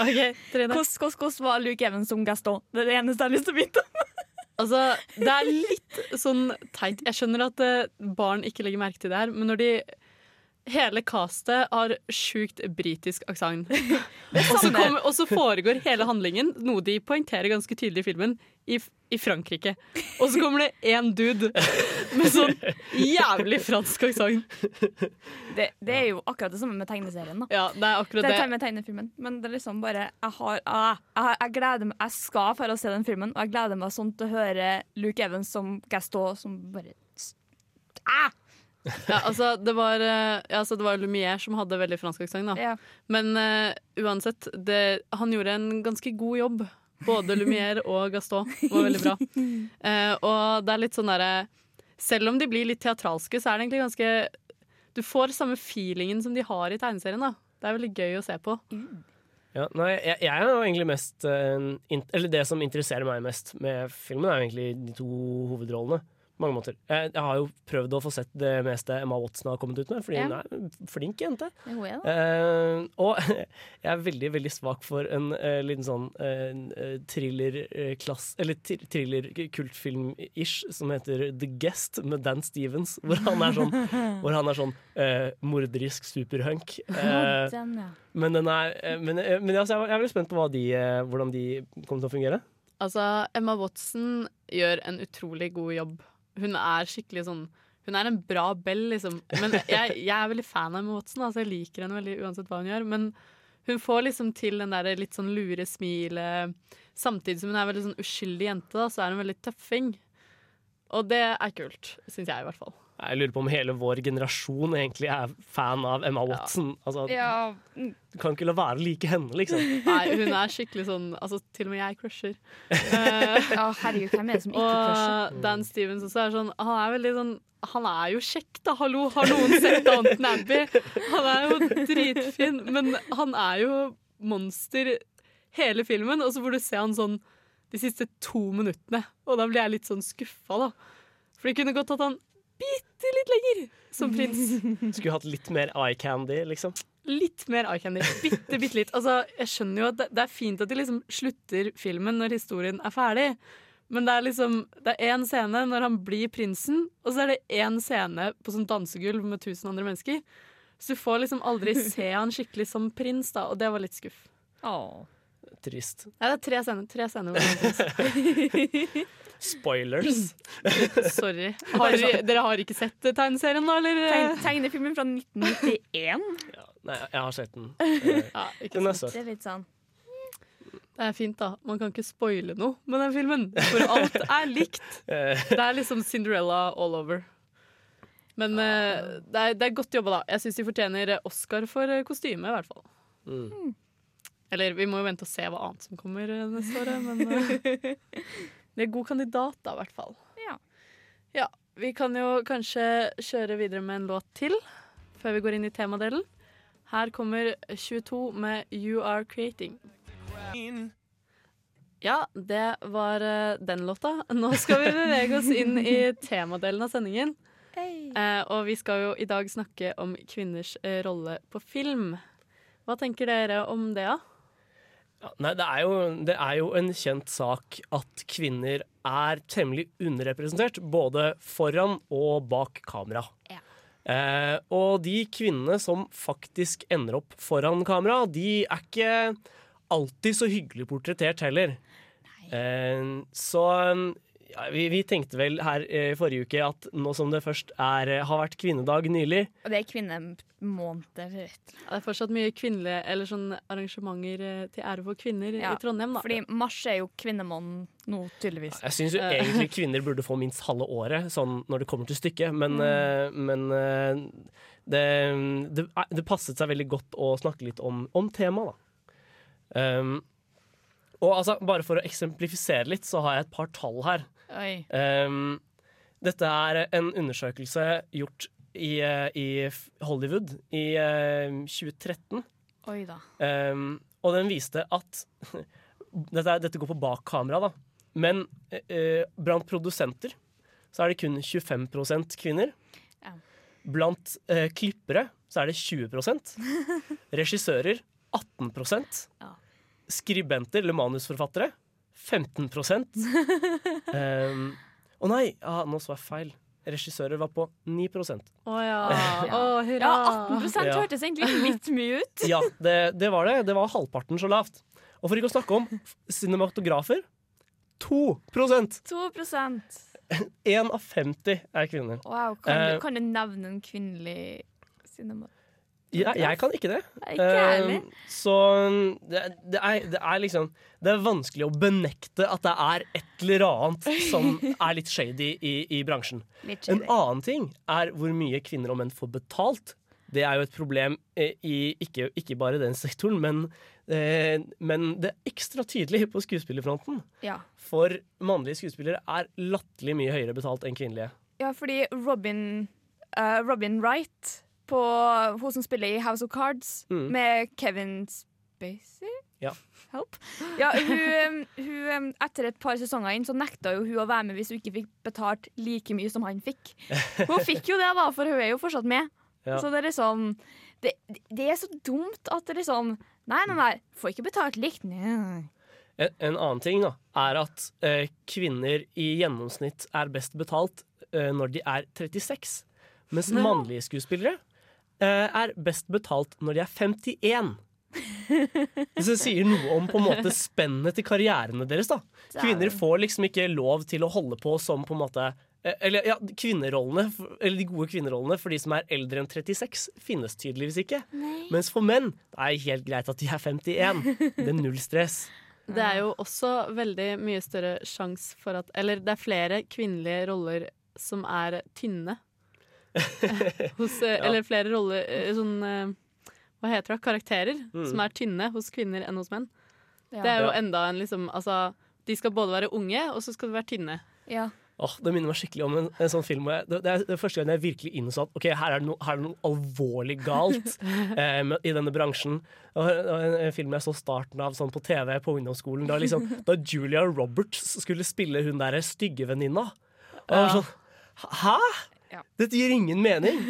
Ok, Trine. Hvordan, hvordan, hvordan var Luke Evans som Gaston? Det er det eneste jeg har lyst til å vite. Altså, det er litt sånn teit. Jeg skjønner at eh, barn ikke legger merke til det her, men når de Hele castet har sjukt britisk aksent. Og så foregår hele handlingen, noe de poengterer ganske tydelig i filmen, i, i Frankrike. Og så kommer det én dude med sånn jævlig fransk aksent. Det, det er jo akkurat det samme med tegneserien. da Ja, det er akkurat Det det. er med tegnefilmen. Men det er liksom bare Jeg, har, jeg, jeg, jeg gleder meg Jeg skal for å se den filmen, og jeg gleder meg sånn til å høre Luke Evans som Gaston som bare ah! Ja, altså, det var, eh, ja, altså, det var Lumière som hadde veldig fransk aksent, da. Ja. Men uh, uansett, det, han gjorde en ganske god jobb. Både Lumière og Gaston var veldig bra. Uh, og det er litt sånn derre Selv om de blir litt teatralske, så er det egentlig ganske Du får samme feelingen som de har i tegneserien. da Det er veldig gøy å se på. Ja, nei, jeg, jeg er jo egentlig mest in, Eller det som interesserer meg mest med filmen, er jo egentlig de to hovedrollene. Mange måter. Jeg, jeg har jo prøvd å få sett det meste Emma Watson har kommet ut med, fordi Ja. hun er en flink jente. Ja. Eh, og jeg er veldig veldig svak for en uh, liten sånn uh, thriller-klass Eller thriller-kultfilm-ish som heter The Guest med Dan Stevens. Hvor han er sånn, hvor han er sånn eh, morderisk superhunk. Den, ja. men den er, men, men altså, jeg, er veldig spent på hva de, hvordan de kommer til å fungere. Altså, Emma Watson gjør en utrolig god jobb. Hun er skikkelig sånn Hun er en bra Bell, liksom. Men jeg, jeg er veldig fan av Emma Watson. Altså, jeg liker henne veldig uansett hva hun gjør. Men hun får liksom til den der litt sånn lure smilet. Samtidig som hun er veldig sånn uskyldig jente, da, så er hun veldig tøffing. Og det er kult, syns jeg i hvert fall. Jeg lurer på om hele vår generasjon egentlig er fan av Emma Watson. Altså, Ja, Du kan ikke la være å like henne, liksom. Nei, hun er skikkelig sånn Altså, til og med jeg crusher. uh, Ja, herregud, hvem er det som ikke crusher? Og Dan Stevens også er sånn Han er veldig sånn Han er jo kjekk, da, hallo! Har noen sett Downton Abbey? Han er jo dritfin, men han er jo monster hele filmen, og så får du se han sånn de siste to minuttene, og da blir jeg litt sånn skuffa, da. For det kunne godt hatt han bitte litt lenger som prins. Skulle hatt litt mer eye candy, liksom. Litt mer eye candy. Bitte, bitte litt. Altså, jeg skjønner jo at det, det er fint at de liksom slutter filmen når historien er ferdig. Men det er liksom Det er én scene når han blir prinsen, og så er det én scene på sånn dansegulv med tusen andre mennesker. Så du får liksom aldri se han skikkelig som prins, da, og det var litt skuff. Trist. Nei, det er tre scener. Tre scener er. Spoilers. Sorry. Har dere, dere har ikke sett tegneserien, da, eller? Tegn, tegnefilmen fra 1991? Nei, jeg har sett den. Eh, Ja, ikke Den er søt. Det er litt sånn Det er fint, da. Man kan ikke spoile noe med den filmen, for alt er likt. Eh, Det er liksom Cinderella all over. Men uh, det, er, det er godt jobba, da. Jeg syns de fortjener Oscar for eh, kostyme, i hvert fall. mm. Eller vi må jo vente og se hva annet som kommer eh, neste året, men det de er god kandidat, da, i hvert fall. Ja. Ja, Vi kan jo kanskje kjøre videre med en låt til. før vi går inn i temadelen. Her kommer 22 med You Are Creating. Ja, det var eh, den låta. Nå skal vi bevege oss inn i temadelen av sendingen. Eh, og vi skal jo i dag snakke om kvinners eh, rolle på film. Hva tenker dere om det, da? Ja, nei, det er, jo, det er jo en kjent sak at kvinner er temmelig underrepresentert, både foran og bak kamera. Eh, og de kvinnene som faktisk ender opp foran kamera, de er ikke alltid så hyggelig portrettert heller. Eh, så ja, vi, vi tenkte vel her eh, i forrige uke at nå som det først er, eh, har vært kvinnedag nylig Og det er kvinnemåneder. Ja, Det er fortsatt mye kvinnelige eller sånn arrangementer eh, til ære for kvinner Ja, i Trondheim. Da. Fordi mars er jo kvinnemåneden nå, tydeligvis. Jeg syns jo Eh. egentlig kvinner burde få minst halve året, sånn når det kommer til stykket, men, Mm. eh, men eh, det, det, det passet seg veldig godt å snakke litt om, om temaet, da. Um, og altså, bare for å eksemplifisere litt, så har jeg et par tall her. Um, dette er en undersøkelse gjort i, eh, i Hollywood i eh, 2013. Oi da. Um, og den viste at dette, er, dette går på bak kamera, da. Men uh, blant produsenter så er det kun 25 kvinner. Ja. Blant uh, klippere så er det 20% Regissører 18 Ja. Skribenter eller manusforfattere 15 um, Å nei, ah, nå så jeg feil. Regissører var på 9% Å ja. Å, hurra. Ja, 18 Ja. hørtes egentlig litt mye ut. Ja, det, det var det. Det var halvparten så lavt. Og for ikke å snakke om cinematografer 2 2% Én av 50 er kvinner. Wow, kan, Eh, du, kan du nevne en kvinnelig cinema... Jeg, jeg kan ikke det. Ikke. Eh, så det, det, er, det er liksom Det er vanskelig å benekte at det er et eller annet som er litt shady i, i bransjen. Litt En annen ting er hvor mye kvinner og menn får betalt. Det er jo et problem eh, i ikke, ikke bare den sektoren, men, eh, men det er ekstra tydelig på skuespillerfronten. Ja. For mannlige skuespillere er latterlig mye høyere betalt enn kvinnelige. Ja, fordi Robin, uh, Robin Wright, på, hun som spiller i House of Cards, Mm. med Kevin Spacey Ja. Help. Ja, hun, hun, um, etter et par sesonger inn så nekta jo hun å være med hvis hun ikke fikk betalt like mye som han fikk. Hun fikk jo det, da, for hun er jo fortsatt med. Ja. Så det er liksom det, det er så dumt at det liksom Nei, nei, nei, får ikke betalt likt. Nei. En, en annen ting da, er at eh, kvinner i gjennomsnitt er best betalt eh, når de er 36. Mens mannlige skuespillere er best betalt når de er 51. Hvis det sier noe om på en måte spennet til karrierene deres. da Kvinner får liksom ikke lov til å holde på som på en måte eh, Eller ja, kvinnerollene Eller de gode kvinnerollene for de som er eldre enn 36, finnes tydeligvis ikke. Mens for menn det er helt greit at de er 51. Det er null stress. Det er jo også veldig mye større sjanse for at Eller det er flere kvinnelige roller som er tynne. hos, eh, Ja. Eller flere roller eh, sånn eh, Hva heter det? Karakterer Mm. som er tynne hos kvinner enn hos menn. Ja. Det er jo enda en liksom Altså, de skal både være unge, og så skal de være tynne. Ja. Oh, det minner meg skikkelig om en, en sånn film jeg, det, det er det første gang jeg virkelig innså at ok, her er det noe, her er det noe alvorlig galt eh, med, i denne bransjen. Det var en, en film jeg så starten av sånn på TV på ungdomsskolen, da, liksom, da Julia Roberts skulle spille hun der stygge venninna. Og jeg var Ja. sånn Hæ?! Dette gir ingen mening!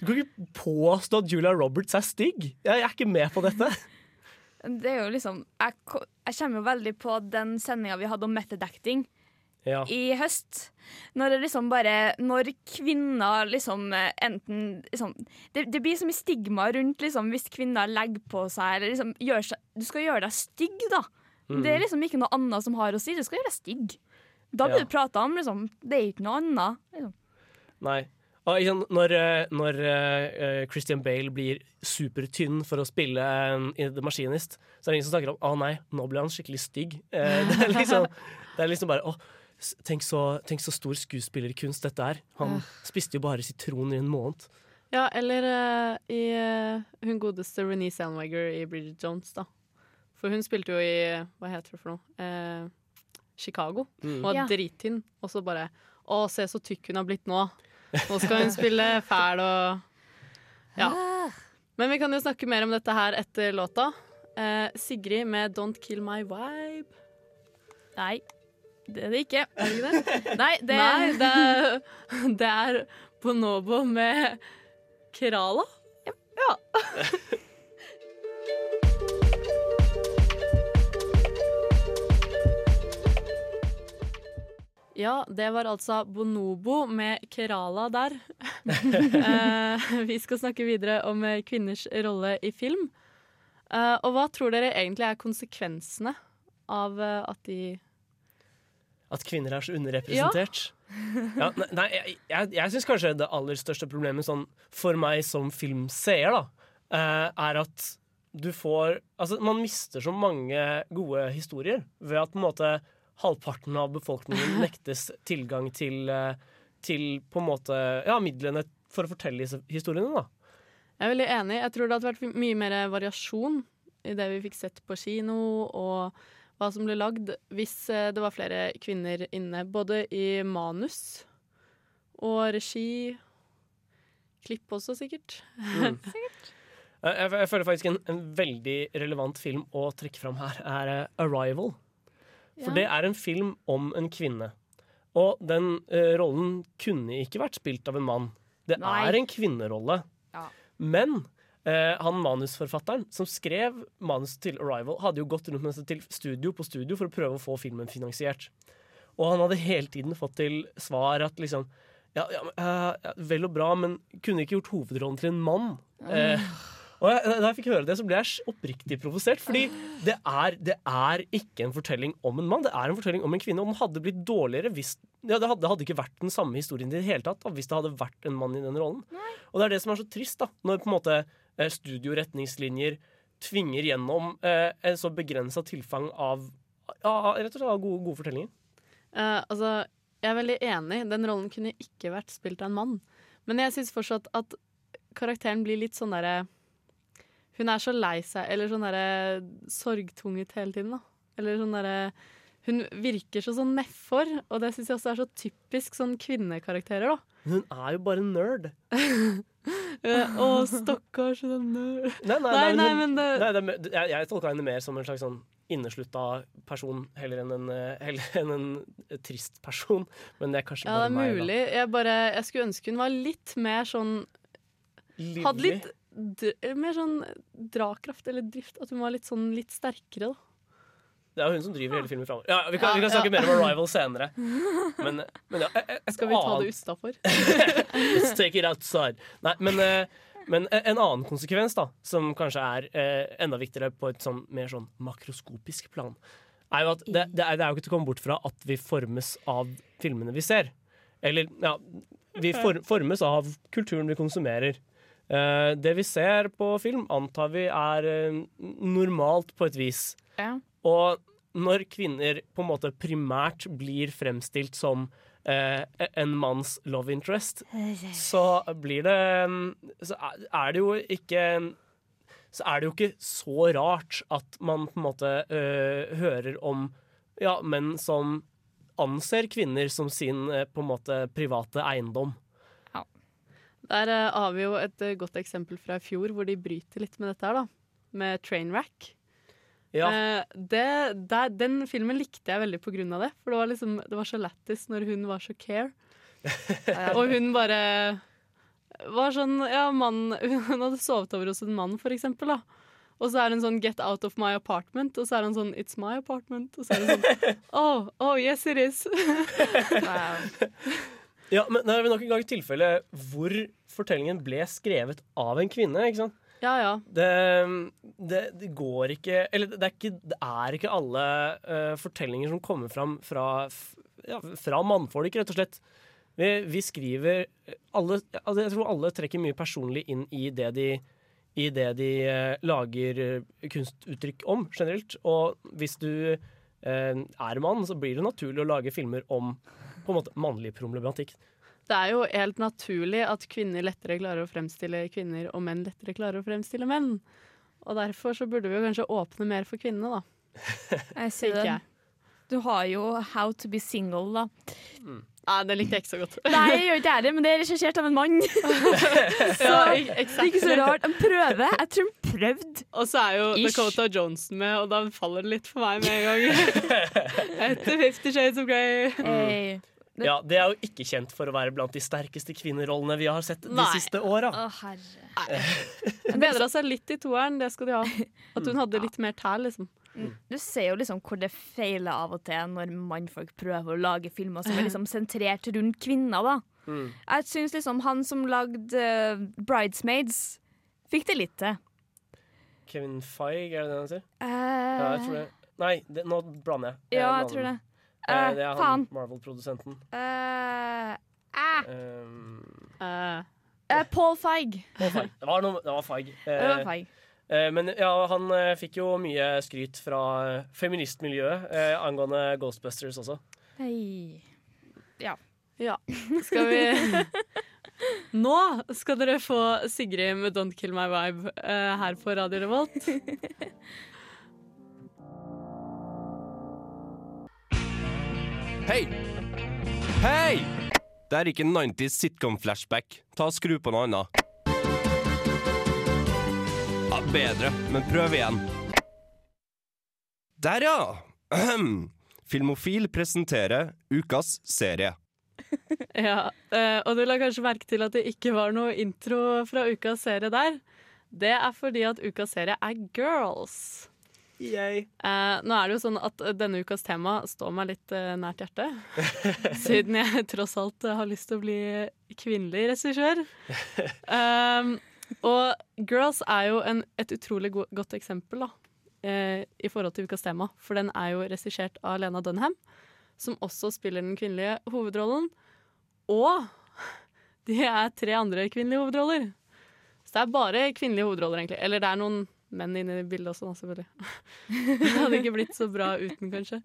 Du kan ikke påstå at Julia Roberts er stygg! Jeg, er ikke med på dette. Det er jo liksom Jeg, jeg kommer jo veldig på den sendinga vi hadde om method acting Ja. i høst. Når det liksom bare Når kvinner liksom eh, enten liksom, det, det blir så mye stigma rundt liksom, hvis kvinner legger på seg eller liksom gjør seg Du skal gjøre deg stygg, da. Mm. Det er liksom ikke noe annet som har å si. Du skal gjøre deg stygg. Da blir Ja. det prata om. Liksom. Det er ikke noe annet. Liksom. Nei. Og, ikke når eh, når eh, Christian Bale blir supertynn for å spille eh, i The Machinist, så er det ingen som snakker om 'Å nei, nå ble han skikkelig stygg'. Eh, det, er liksom, det er liksom bare 'Å, tenk så, tenk så stor skuespillerkunst dette er'. Han spiste jo bare sitron i en måned. Ja, eller uh, i uh, hun godeste Renee Zellweger i Bridget Jones, da. For hun spilte jo i Hva heter det for noe? Uh, Chicago. Mm. Og var Ja. drittynn. Og så bare Å, se så tykk hun har blitt nå. Nå skal hun spille fæl og Ja. Men vi kan jo snakke mer om dette her etter låta. Eh, Sigrid med 'Don't Kill My Vibe'. Nei, det er det ikke. Er det ikke det? Nei, det, Nei, det er, det er Bonobo med Kerala. Ja. Ja, det var altså Bonobo med Kerala der. Eh, vi skal snakke videre om eh, kvinners rolle i film. Eh, og hva tror dere egentlig er konsekvensene av at de At kvinner er så underrepresentert. Ja. ja, nei, jeg, jeg, jeg syns kanskje det aller største problemet sånn, for meg som filmseer, da, er at du får Altså, man mister så mange gode historier ved at på en måte halvparten av befolkningen nektes tilgang til, eh, til på en måte ja, midlene for å fortelle disse historiene. da. Jeg er veldig enig. Jeg tror det hadde vært mye mer variasjon i det vi fikk sett på kino, og hva som ble lagd, hvis eh, det var flere kvinner inne. Både i manus og regi. Klipp også, sikkert. Mm. Jeg, jeg, jeg føler faktisk en, en veldig relevant film å trekke fram her er eh, 'Arrival'. For det er en film om en kvinne. Og den uh, rollen kunne ikke vært spilt av en mann. Det Nei. er en kvinnerolle. Ja. Men uh, han manusforfatteren som skrev manus til 'Arrival', hadde jo gått rundt med seg til studio på studio for å prøve å få filmen finansiert. Og han hadde hele tiden fått til svar at liksom ja, ja, ja, Vel og bra, men kunne ikke gjort hovedrollen til en mann. Eh, og jeg, da jeg fikk høre det, så ble jeg oppriktig provosert. Fordi det er, det er ikke en fortelling om en mann, det er en fortelling om en kvinne. Og den hadde blitt dårligere hvis ja, det, hadde, det hadde ikke vært den samme historien i det hele tatt da, hvis det hadde vært en mann i den rollen. Og det er det som er så trist, da, når på en måte eh, studioretningslinjer tvinger gjennom eh, en så begrensa tilfang av ja, rett og slett av gode, gode fortellinger. Uh, altså, jeg er veldig enig. Den rollen kunne ikke vært spilt av en mann. Men jeg syns fortsatt at karakteren blir litt sånn derre Hun er så lei seg, eller sånn derre sorgtunget hele tiden, da. Eller sånn derre Hun virker så sånn nedfor, og det syns jeg også er så typisk sånn kvinnekarakterer, da. Hun er jo bare nerd. Eh, Å, stakkars sånn nerd. Nei, nei, Nei, nei, hun- men det- nei, det er jeg, jeg tolka henne mer som en slags sånn inneslutta person heller enn en, eh, heller enn en trist person. Men det er kanskje Ja, det er er meg, mulig. Jeg, bare, jeg skulle ønske hun var litt mer sånn da. Hadde litt mer sånn drakraft eller drift. At hun var litt sånn litt sterkere, da. Det er jo hun som driver hele filmen framover. Ja, vi kan, Ja, vi kan snakke ja. mer om Arrival senere. Men, men ja, jeg, jeg Skal vi ta det utafor? Let's take it outside. Nei, men, eh, men en annen konsekvens, da, som kanskje er eh, enda viktigere på et sånn mer sånn makroskopisk plan, er jo at det, det, er, det er jo ikke til å komme bort fra at vi formes av filmene vi ser. Eller, ja Vi for, formes av kulturen vi konsumerer. Eh, det vi ser på film, antar vi er eh, normalt på et vis. Ja. Og når kvinner på en måte primært blir fremstilt som eh, en manns love interest, så blir det Så er- er det jo ikke Så er det jo ikke så rart at man på en måte eh, hører om ja, menn som anser kvinner som sin eh, på en måte private eiendom. Der eh, har vi jo et eh, godt eksempel fra i fjor, hvor de bryter litt med dette her, da. Med Trainwreck. Ja. Eh, det, der, den filmen likte jeg veldig på grunn av det. For det var, liksom, det var så lættis når hun var så care. Og hun bare var sånn Ja, mann Hun hadde sovet over hos en mann, for eksempel, da. Og så er hun sånn 'get out of my apartment', og så er han sånn 'it's my apartment'. Og så er hun sånn 'oh, oh yes it is'. Ja, men det er nok en gang et tilfelle hvor fortellingen ble skrevet av en kvinne. ikke sant? Ja, ja. Det, det, det går ikke Eller det er ikke, det er ikke alle uh, fortellinger som kommer fram fra, f- ja, fra mannfolk, rett og slett. Vi, vi skriver alle, altså Jeg tror alle trekker mye personlig inn i det de, i det de uh, lager eh, kunstuttrykk om, generelt. Og hvis du uh, er mann, så blir det naturlig å lage filmer om på en måte mannlig problematikk. Det er jo helt naturlig at kvinner lettere klarer å fremstille kvinner, og menn lettere klarer å fremstille menn. Og derfor så burde vi jo kanskje åpne mer for kvinnene, da. Jeg ser det. Du har jo How to be single, da. Nei, det likte jeg ikke så godt. Nei, jeg gjør ikke det, men det er regissert av en mann. så Ja, det er ikke så rart. En prøve. Jeg tror han prøvde. Og så er jo Ish. Dakota Johnson med, og da faller det litt for meg med en gang. Etter Fifty Shades of Grey. Hey. Ja, Det er jo ikke kjent for å være blant de sterkeste kvinnerollene vi har sett de Nei. siste åra. Hun bedra seg litt i toeren, det skal de ha. At hun hadde litt mer tær, liksom. Du ser jo liksom hvor det feiler av og til når mannfolk prøver å lage filmer som er liksom sentrert rundt kvinner. da. Mm. Jeg syns liksom han som lagde uh, 'Bridesmaids', fikk det litt til. Kevin Feig, er det det han sier? Uh... Ja, jeg tror det. Nei, det, nå blander jeg. Ja, jeg tror det. Eh, Eh, det er han Marvel-produsenten. Uh, uh, Um, eh, Paul Feig. Paul Feig. Det var, noe, det var Feig. Eh, Det var Feig. eh, men ja, han fikk jo mye skryt fra feministmiljøet angående Ghostbusters også. Hei. Ja. Ja. Skal vi Nå skal dere få Sigrid med 'Don't Kill My Vibe' eh, her på Radio Revolt. Hei! Hei! Det er ikke 90s sitcom-flashback. Ta og Skru på noe annet. Ja, bedre, men prøv igjen. Der, ja! Ahem. Filmofil presenterer ukas serie. Ja, eh, og du la kanskje merke til at det ikke var noe intro fra ukas serie der. Det er fordi at ukas serie er Girls. Eh, nå er det jo sånn at eh, denne ukas tema står meg litt uh, nært hjertet. siden jeg tross alt har lyst til å bli kvinnelig regissør. Um, og Girls er jo en, et utrolig go godt eksempel da, uh, i forhold til ukas tema. For den er jo regissert av Lena Dunham, som også spiller den kvinnelige hovedrollen. Og de er tre andre kvinnelige hovedroller. Så det er bare kvinnelige hovedroller, egentlig. Eller det er noen menn inne i bildet også, da, selvfølgelig. det hadde ikke blitt så bra uten, kanskje.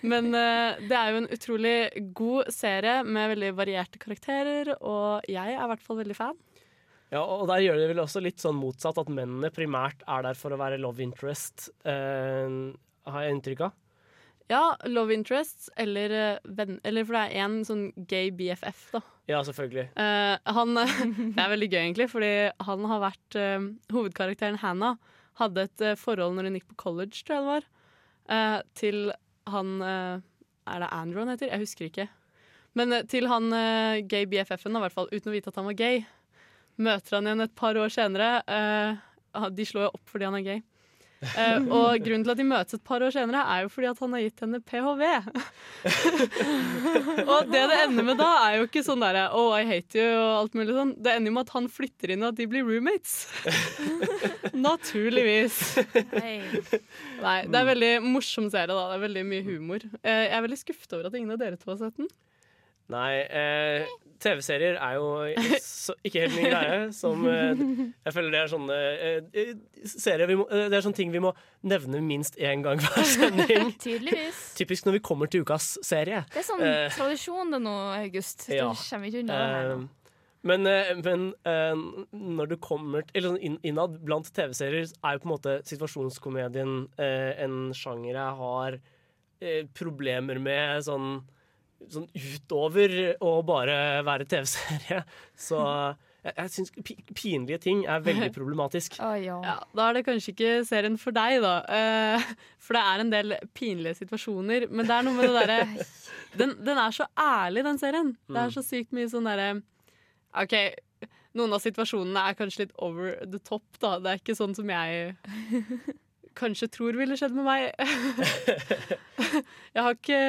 Men uh, det er jo en utrolig god serie med veldig varierte karakterer, og jeg er i hvert fall veldig fan. Ja, og der gjør det vel også litt sånn motsatt, at mennene primært er der for å være love interest, uh, har jeg inntrykk av. Ja, love interests, eller, eh, venn, eller for det er en sånn gay BFF, da. Ja, selvfølgelig. Uh, han, det er veldig gøy, egentlig, fordi han har vært uh, Hovedkarakteren Hannah hadde et uh, forhold når hun gikk på college, tror jeg det var, til han Er det Andrew han heter? Jeg husker ikke. Men til han gay BFF-en, i hvert fall, uten å vite at han var gay. Møter han igjen et par år senere. de slår jo opp fordi han er gay. Eh, og grunnen til at de møtes et par år senere, er jo fordi at han har gitt henne ph.v. og det det ender med da, er jo ikke sånn derre Oh, I hate you og alt mulig sånn. Det ender jo med at han flytter inn og at de blir roommates. Naturligvis. Nei, det er veldig morsom serie, da. Det er veldig mye humor. Uh, jeg er veldig skuffet over at ingen av dere to har sett den. Nei, eh, TV-serier er jo så, ikke helt min greie. Som, eh, jeg føler det er sånne eh, serier vi må, eh, Det er sånne ting vi må nevne minst én gang hver sending. Tydeligvis. Typisk når vi kommer til ukas serie. Det er sånn uh, tradisjon det nå, August. Ja. Du kommer ikke unna det her nå. Eh, men, eh, men eh, når du kommer til, eller sånn innad blant TV-serier, er jo på en måte situasjonskomedien eh, en sjanger jeg har eh, problemer med sånn, sånn utover å bare være TV-serie. Så jeg, jeg syns pinlige ting er veldig problematisk. Ja, Da er det kanskje ikke serien for deg, da. Eh, for det er en del pinlige situasjoner. Men det er noe med det derre den, den er så ærlig, den serien. Det er så sykt mye sånn derre OK, noen av situasjonene er kanskje litt over the top, da. Det er ikke sånn som jeg kanskje tror ville skjedd med meg. jeg har ikke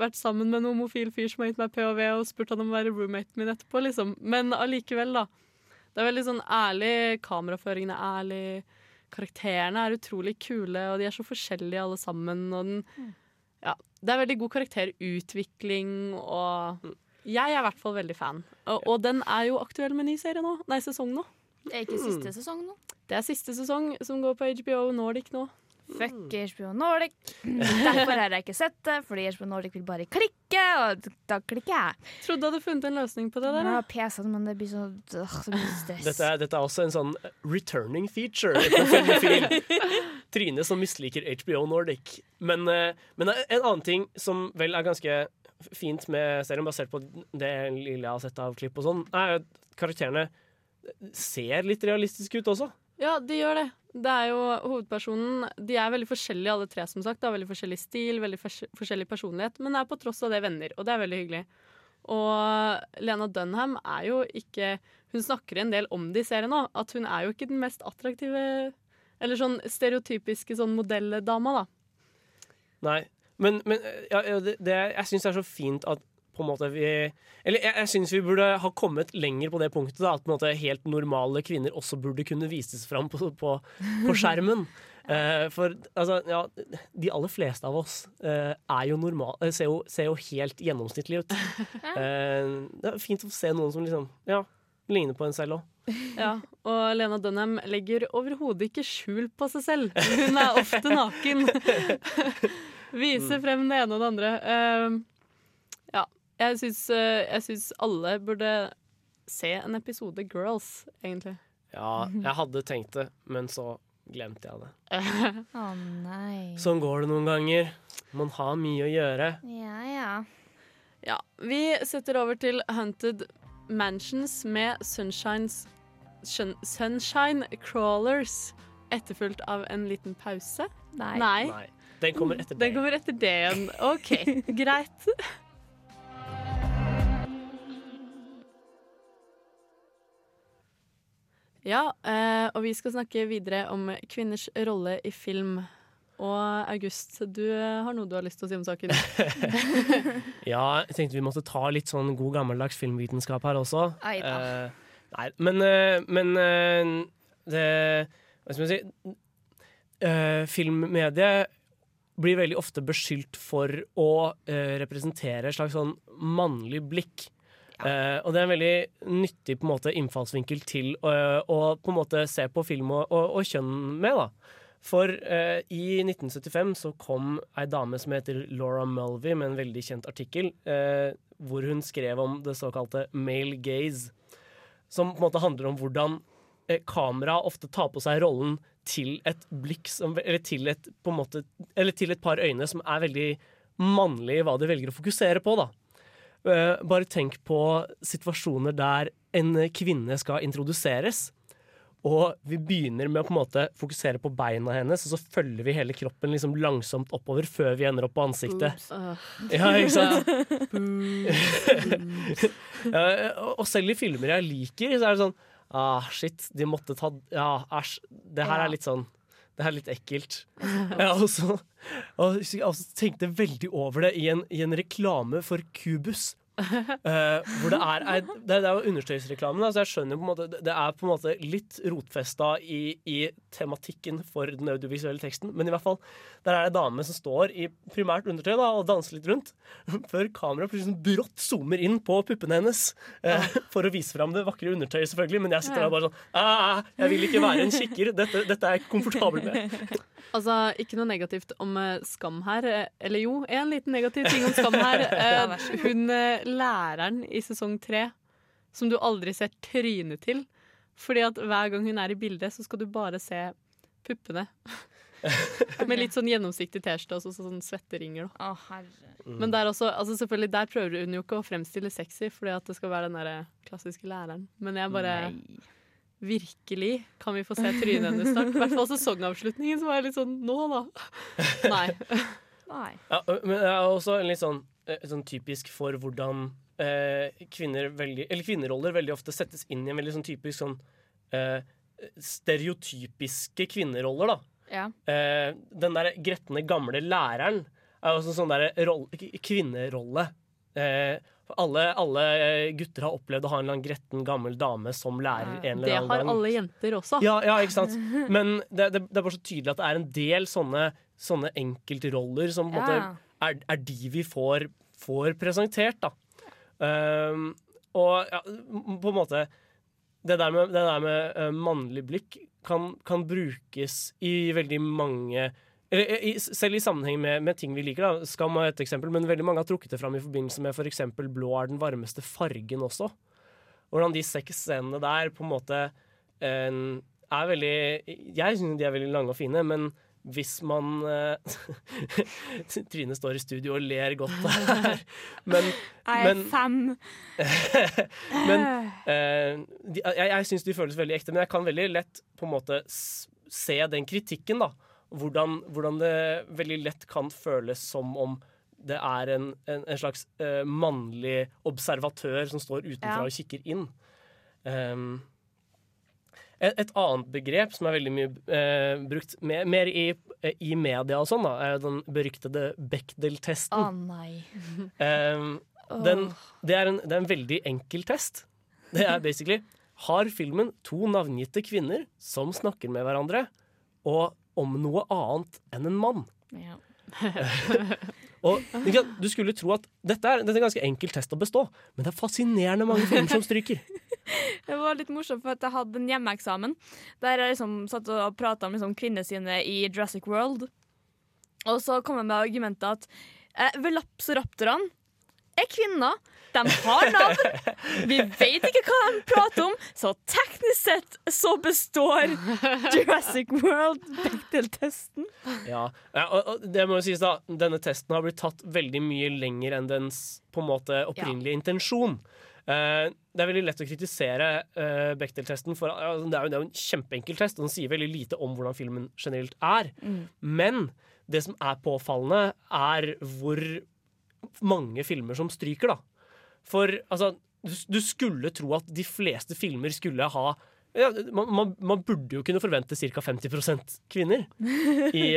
vært sammen med en homofil fyr som har gitt meg ph.v. og spurt han om å være roommaten min etterpå, liksom. Men allikevel, da. Det er veldig sånn ærlig. Kameraføringen er ærlig. Karakterene er utrolig kule, og de er så forskjellige alle sammen. Og den, ja, det er veldig god karakterutvikling, og jeg er i hvert fall veldig fan. Og, og den er jo aktuell med ny serie nå. Nei, sesong nå. Det er ikke siste sesong nå. Det er siste sesong som går på HBO Nordic nå. Fuck HBO Nordic. Derfor har jeg ikke sett det, fordi HBO Nordic vil bare klikke, og da klikker jeg. Trodde du hadde funnet en løsning på det der. Ja. PC-en, men det blir så, øh, så mye stress. Dette er, dette er også en sånn returning feature. Trine som misliker HBO Nordic. Men, eh, men en annen ting som vel er ganske fint med serien, basert på det lille jeg har sett av klipp og sånn, er at karakterene ser litt realistiske ut også. Ja, de gjør det. Det er jo hovedpersonen De er veldig forskjellige alle tre, som sagt. Det har veldig forskjellig stil, veldig forskjellig personlighet, men er på tross av det venner, og det er veldig hyggelig. Og Lena Dunham er jo ikke Hun snakker en del om det i serien òg, at hun er jo ikke den mest attraktive Eller sånn stereotypiske sånn modelldama, da. Nei. Men, men ja, ja, det, det, jeg syns det er så fint at på en måte vi Eller jeg, jeg syns vi burde ha kommet lenger på det punktet. Da, at på en måte helt normale kvinner også burde kunne vises fram på, på, på skjermen. Eh, for altså, ja, de aller fleste av oss eh, er jo normal, eh, ser, jo, ser jo helt gjennomsnittlige ut. Eh, det er fint å se noen som liksom Ja, ligner på en selv òg. Ja, og Lena Dunham legger overhodet ikke skjul på seg selv. Hun er ofte naken. Viser frem det ene og det andre. Uh, jeg syns alle burde se en episode Girls, egentlig. Ja, jeg hadde tenkt det, men så glemte jeg det. Å nei. Sånn går det noen ganger. Man har mye å gjøre. Ja, ja. Ja, vi setter over til Hunted Mansions med Sunshines Sunshine Crawlers. Etterfulgt av en liten pause. Nei. Nei. Den kommer etter Den kommer etter det igjen. OK, greit. Ja, eh, og vi skal snakke videre om kvinners rolle i film. Og August, du eh, har noe du har lyst til å si om saken? Ja, jeg tenkte vi måtte ta litt sånn god gammeldags filmvitenskap her også. Eida. da. Eh, nei, men, uh, men uh, det Hva skal man si? Uh, filmmediet blir veldig ofte beskyldt for å representere et slags sånn mannlig blikk. Eh, og det er en veldig nyttig på en måte, innfallsvinkel til eh, å på en måte se på film og, og, og kjønn med. da. For eh, i 1975 så kom ei dame som heter Laura Mulvey med en veldig kjent artikkel hvor hun skrev om det såkalte male gaze. Som på en måte handler om hvordan kamera ofte tar på seg rollen til et blikk som, eller, til et, måte, eller til et par øyne som er veldig mannlig i hva de velger å fokusere på. da. Eh, bare tenk på situasjoner der en kvinne skal introduseres. Og vi begynner med å på en måte fokusere på beina hennes, og så følger vi hele kroppen liksom langsomt oppover før vi ender opp på ansiktet. Oops. Ja, ikke sant? ja, og selv i filmer jeg liker, så er det sånn Ah, shit, de måtte ta Ja, æsj. Det her er litt sånn Det er litt ekkelt. Ja, og så jeg tenkte veldig over det i en, i en reklame for Cubus. Uh, hvor det er, er det, det er jo understøysreklame, så jeg skjønner på en måte Det er på en måte litt rotfesta i, i tematikken for den audiovisuelle teksten, men i hvert fall der er det ei dame som står i primært undertøy da, og danser litt rundt, før kameraet plutselig sånn brått zoomer inn på puppene hennes eh, for å vise fram det vakre undertøyet, selvfølgelig. Men jeg sitter der bare sånn «Ah, Jeg vil ikke være en kikker. Dette, dette er jeg ikke komfortabel med. Altså, ikke noe negativt om eh, Skam her. eh, Eller jo, en liten negativ ting om Skam her. Eh, hun læreren i sesong tre som du aldri ser trynet til. Fordi at hver gang hun er i bildet, så skal du bare se puppene. Med litt sånn gjennomsiktig T-skjorte og så, sånn svetteringer. Da. Å, herre. Men der også, altså selvfølgelig, der prøver hun jo ikke å fremstille sexy, fordi at det skal være den der klassiske læreren. Men jeg bare Virkelig kan vi få se trynet hennes snart? I hvert fall sesongavslutningen, som er litt sånn nå, da. Nei. Nei. Ja, men det er også en litt sånn, eh, sånn typisk for hvordan eh, kvinner veldig, eller kvinneroller veldig ofte settes inn i en veldig sånn typisk sånn eh, stereotypiske kvinneroller, da. Ja. Eh, den der gretne gamle læreren er også en sånn der kvinnerolle. Eh, alle, alle gutter har opplevd å ha en eller annen gretten gammel dame som lærer. en eller Det har gang. alle jenter også. Ja, ja, ikke sant? Men det, det, det er bare så tydelig at det er en del sånne, sånne enkeltroller som på en Ja. måte er, er de vi får, får presentert, da. Um, og ja, på en måte Det der med, det der med uh, mannlig blikk kan, kan brukes i veldig mange eller, i, Selv i sammenheng med, med ting vi liker. da Skam er et eksempel, men veldig mange har trukket det fram i forbindelse med f.eks. blå er den varmeste fargen også. Hvordan de seks scenene der på en måte uh, er veldig Jeg syns de er veldig lange og fine, men hvis man eh, Trine står i studio og ler godt her, Men, Jeg er men, fan. men eh, de, jeg, jeg syns de føles veldig ekte, men jeg kan veldig lett på en måte se den kritikken. da hvordan, hvordan det veldig lett kan føles som om det er en, en, en slags uh, mannlig observatør som står utenfra Ja. og kikker inn. Um, et, et annet begrep som er veldig mye eh, brukt mer, mer i, i media og sånn, da, er den beryktede Bechdel-testen. nei. Um, den, det, er en, det er en veldig enkel test. Det er basically Har filmen to navngitte kvinner som snakker med hverandre, og om noe annet enn en mann? Ja. Og Du skulle tro at dette er, dette er en ganske enkel test å bestå, men det er fascinerende mange filmer som stryker. Det var litt morsomt, for at jeg hadde en hjemmeeksamen der jeg liksom satt og prata om liksom kvinnesynet i Jurassic World. Og så kom jeg med argumentet at eh, velociraptorene er kvinner. De har navn. Vi vet ikke hva de prater om, så teknisk sett så består Jurassic World Bechdel-testen. Ja, ja og, og det må jo sies da Denne testen har blitt tatt veldig mye lenger enn dens på en måte opprinnelige intensjon. Uh, det er veldig lett å kritisere uh, Bechdel-testen. For, uh, det, er jo, det er jo en kjempeenkel test, og den sier veldig lite om hvordan filmen generelt er. Mm. Men det som er påfallende, er hvor mange filmer som stryker, da. For altså, du, skulle tro at de fleste filmer skulle ha ja, man, man, man burde jo kunne forvente ca. 50 kvinner i,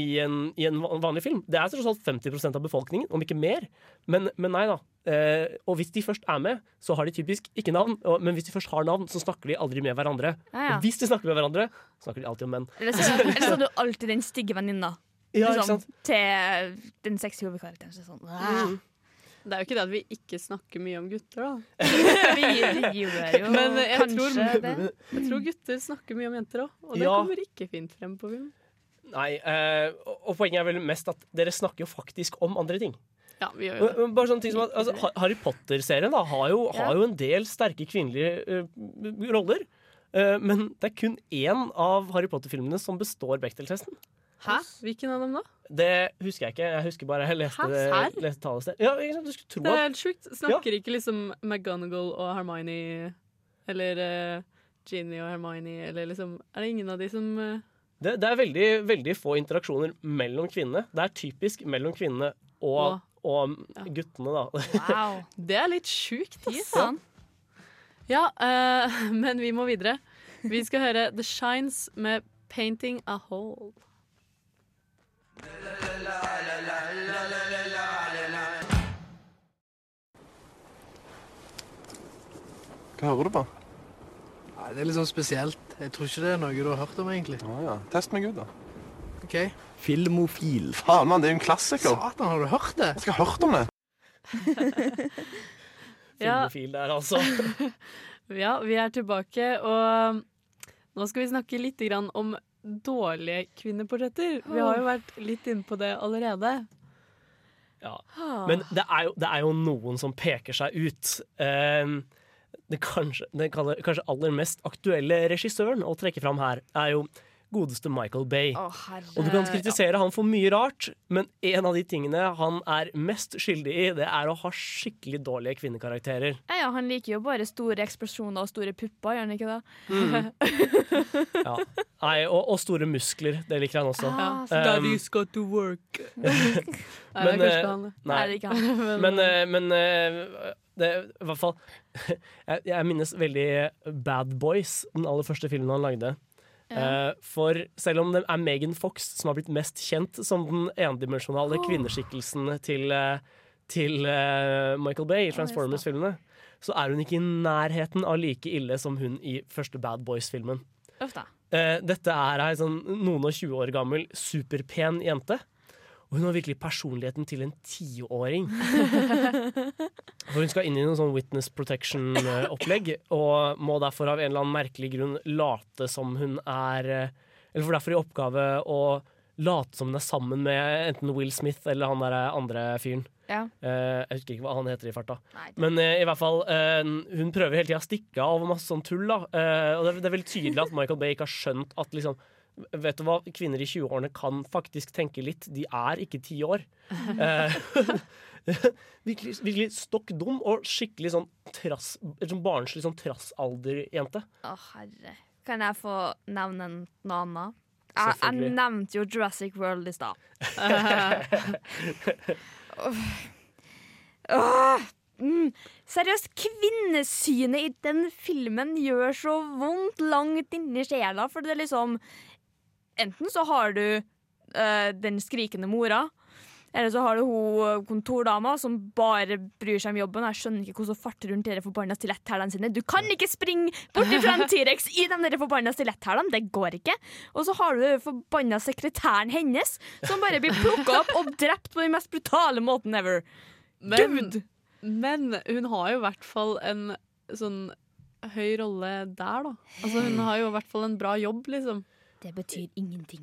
i, en, i en vanlig film. Det er tross alt 50% av befolkningen, om ikke mer. Men, men nei da. Eh, og hvis de først er med, så har de typisk ikke navn. Og, men hvis de først har navn, så snakker de aldri med hverandre. Ja, ja. Og hvis de snakker med hverandre, snakker de alltid om menn. Eller så, eller så har du alltid den stygge venninna Ja, ikke liksom, til den sexy hovedkarakteren. Så sånn, ah. Det er jo ikke det at vi ikke snakker mye om gutter, da. vi, vi gjør jo Men jeg tror, det. jeg tror gutter snakker mye om jenter òg, og det Ja. kommer ikke fint frem på film. Nei, eh, og poenget er vel mest at dere snakker jo faktisk om andre ting. Ja, vi gjør jo det. men Bare sånne ting som at altså, Harry Potter-serien da har jo, har jo en del sterke kvinnelige uh, roller. Uh, men det er kun én av Harry Potter-filmene som består Bechdel-testen. Hæ? Hvilken av dem da? Det husker jeg ikke. Jeg husker bare jeg leste, Hæ? leste talested. Ja, ikke? Du skulle tro Det er helt sjukt. Snakker ikke liksom McGonagall og Hermione eller uh, Ginny og Hermione eller liksom Er det ingen av de som uh... det, det er veldig, veldig få interaksjoner mellom kvinnene. Det er typisk mellom kvinnene og, og guttene, da. Wow. Det er litt sjukt, ass. Ja, uh, men vi må videre. Vi skal høre The Shines med 'Painting a Hole'. Hva hører du på? Nei, det er litt sånn spesielt. Jeg tror ikke det er noe du har hørt om, egentlig. Ah, ja. Test meg ut, da. Ok. Filmofil. Faen, mann, det er jo en klassiker. Satan, har du hørt det? Jeg skal ha hørt om det. Filmofil der, altså. Ja, vi er tilbake, og nå skal vi snakke litt grann om dårlige kvinneportretter. Vi har jo vært litt inne på det allerede. Ja. Men det er, jo, det er jo noen som peker seg ut. Eh, det kanskje, kaller- kanskje aller mest aktuelle regissøren å trekke fram her, er jo godeste Michael Bay. Å. Og du kan kritisere han for mye rart, men en av de tingene han er mest skyldig i, det er å ha skikkelig dårlige kvinnekarakterer. Ja, ja, han liker jo bare store eksplosjoner og store pupper, gjør han ikke det? Mm. Ja. Nei, og, og store muskler. Det liker han også. Ah, Um, Daddy's got to work. Nei, det er kanskje eh, ikke han. Nei, Nei, det ikke han. Men, Men, eh, men eh, det, i hvert fall jeg, jeg minnes veldig Bad Boys, den aller første filmen han lagde. Eh, for selv om det er Megan Fox som har blitt mest kjent som den endimensjonale kvinneskikkelsen til, eh, til eh, Michael Bay i Transformers-filmene, så er hun ikke i nærheten av like ille som hun i første Bad Boys-filmen. Dette er ei sånn noen og 20 år gammel, superpen jente. Og hun har virkelig personligheten til en tiåring. For hun skal inn i noe sånn witness protection-opplegg, og må derfor av en eller annen merkelig grunn late som hun er eh, Eller får derfor i oppgave å late som hun er sammen med enten Will Smith eller han der andre fyren. Ja. Eh, jeg husker ikke hva han heter i farta. Nei, Men eh, i hvert fall, eh, hun prøver hele tida å stikke av og masse sånn tull. da Eh, Og det, er- det er veldig tydelig at Michael Bay ikke har skjønt at liksom vet du hva, kvinner i 20-årene kan faktisk tenke litt. De er ikke ti år. Eh, virkelig, virkelig stokk dum og skikkelig sånn trass, sånn barnslig sånn trassalderjente. Å, herre. Kan jeg få nevne noe annet? Jeg, jeg nevnte jo Jurassic World i stad. Mm. Seriøst, kvinnesynet i den filmen gjør så vondt langt inni sjela, for det er liksom Enten så har du uh, den skrikende mora, eller så har du hun kontordama som bare bryr seg om jobben. Jeg skjønner ikke hvordan hun farter rundt de forbanna stiletthælene sine. Du kan ikke springe bort fra en T-rex i de forbanna stiletthælene! Det går ikke. Og så har du forbanna sekretæren hennes, som bare blir plukka opp og drept på den mest brutale måten ever. Men, Gud! men hun har jo i hvert fall en sånn høy rolle der, da. Altså, hun har jo i hvert fall en bra jobb, liksom. Det betyr ingenting.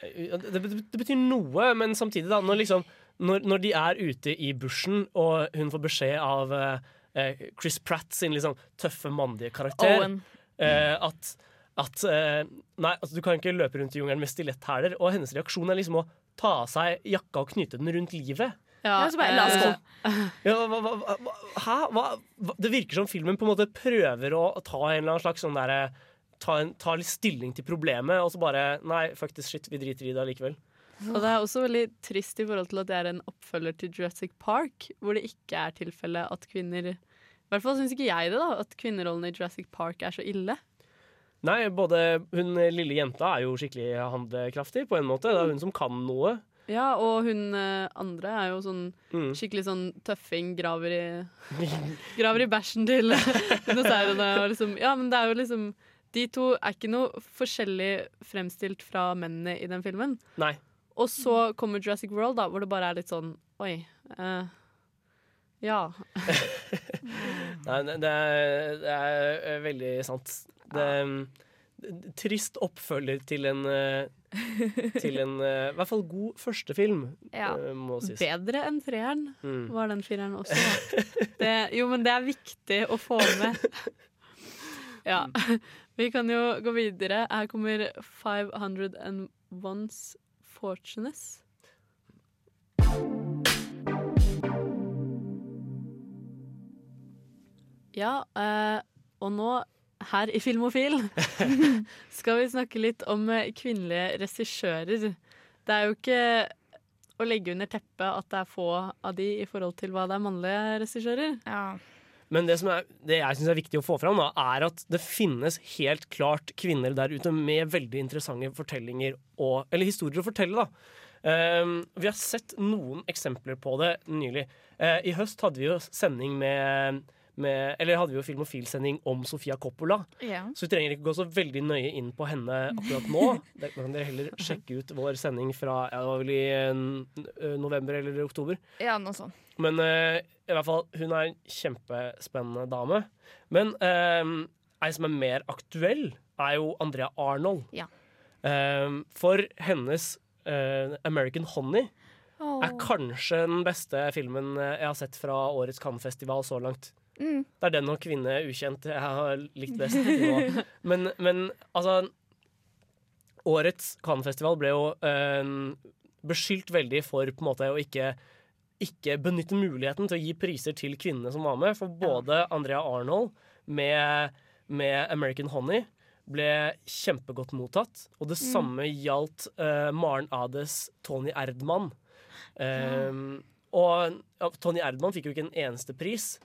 Det, betyr noe, men samtidig, da, når, liksom, når, når de er ute i bushen, og hun får beskjed av eh, Chris Pratt sin liksom tøffe, mandige karakter Owen. eh, at, at eh, Nei, altså, du kan ikke løpe rundt i jungelen med stiletthæler. Og hennes reaksjon er liksom å ta av seg jakka og knyte den rundt livet. Ja, så bare, la oss gå. Ja, hva, hva, hva, hæ? Hva, hva? Det virker som filmen på en måte prøver å ta en eller annen slags sånn derre ta, en, ta litt stilling til problemet, og så bare Nei, faktisk shit, vi driter i det allikevel. Og det er også veldig trist i forhold til at det er en oppfølger til Jurassic Park, hvor det ikke er tilfelle at kvinner I hvert fall syns ikke jeg det, da, at kvinnerollen i Jurassic Park er så ille. Nei, både hun lille jenta er jo skikkelig handlekraftig på en måte. Det er hun som kan noe. Ja, og hun eh, andre er jo sånn Mm. skikkelig sånn tøffing, graver i Graver i bæsjen til dinosaurene og liksom Ja, men det er jo liksom De to er ikke noe forskjellig fremstilt fra mennene i den filmen. Nei. Og så kommer Jurassic World, da, hvor det bare er litt sånn Oi. Uh, ja. Nei, det, er, det er eh, veldig sant. Det er mm, trist oppfølger til en eh, Til en i hvert fall god førstefilm, Ja. eh, må sies. Bedre enn treeren Mm. var den fireren også. Det, jo, men det er viktig å få med. Ja. Vi kan jo gå videre. Her kommer 501's Fortunes. Ja, eh, og nå her i Filmofil skal vi snakke litt om eh, kvinnelige regissører. Det er jo ikke å legge under teppet at det er få av de i forhold til hva det er mannlige regissører. Men det, er, det jeg syns er viktig å få fram, da, er at det finnes helt klart kvinner der ute med veldig interessante fortellinger og, eller historier å fortelle. da. Um, vi har sett noen eksempler på det nylig. Uh, I høst hadde vi jo sending med, med Eller hadde vi jo Filmofil-sending om Sofia Coppola. Ja. Så vi trenger ikke gå så veldig nøye inn på henne akkurat nå. Da kan dere heller sjekke ut vår sending fra ja, det var vel i eh, november eller oktober. Ja, noe sånt. Men uh, i hvert fall, hun er en kjempespennende dame. Men uh, ei som er mer aktuell, er jo Andrea Arnold. Ja. Uh, for hennes uh, American Honey er kanskje den beste filmen eh, jeg har sett fra årets Cannes-festival så langt. Mm. Det er den og 'Kvinne ukjent' jeg har likt best. nå. Men, men altså Årets Cannes-festival ble jo øh, beskyldt veldig for på en måte å ikke ikke benytte muligheten til å gi priser til kvinnene som var med. For både Andrea Arnold med, med American Honey ble kjempegodt mottatt. Og det Mm. samme gjaldt uh, Maren Ades Tony Erdmann. Um, Og ja, Tony Erdmann fikk jo ikke en eneste pris.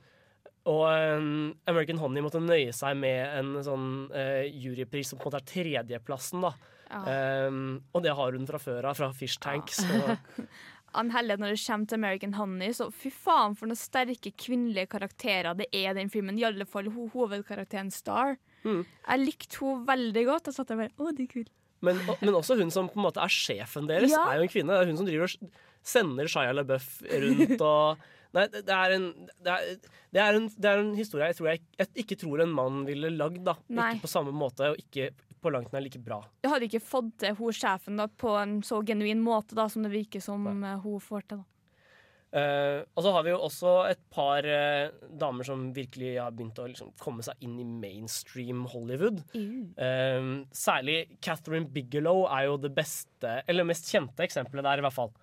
Og um, American Honey måtte nøye seg med en sånn uh, jurypris som på en måte er tredjeplassen. da um, Og det har hun fra før av, fra Fish Tank. Ja. Ann Helle, når det kommer til American Honey, så fy faen for noen sterke kvinnelige karakterer det er i den filmen. I alle fall ho hovedkarakteren Star. Mm. Jeg likte henne veldig godt. Jeg satt der bare, å, det er kult. Men, og- men også hun som på en måte er sjefen deres, Ja. er jo en kvinne. Det er hun som driver og sender Shia LaBeouf rundt og Nei, det det er en, det er, det er en, det er en historie jeg, tror jeg, jeg ikke tror en mann ville lagd. da Nei. Ikke på samme måte, og ikke på langt nær like bra. Jeg hadde ikke fått til hun sjefen da, på en så genuin måte da, som det virker som Nei. hun får til. da. Uh, og så har vi jo også et par uh, damer som virkelig har begynt å liksom, komme seg inn i mainstream Hollywood. Eh, særlig Catherine Bigelow er jo det beste, eller mest kjente eksempelet der, i hvert fall.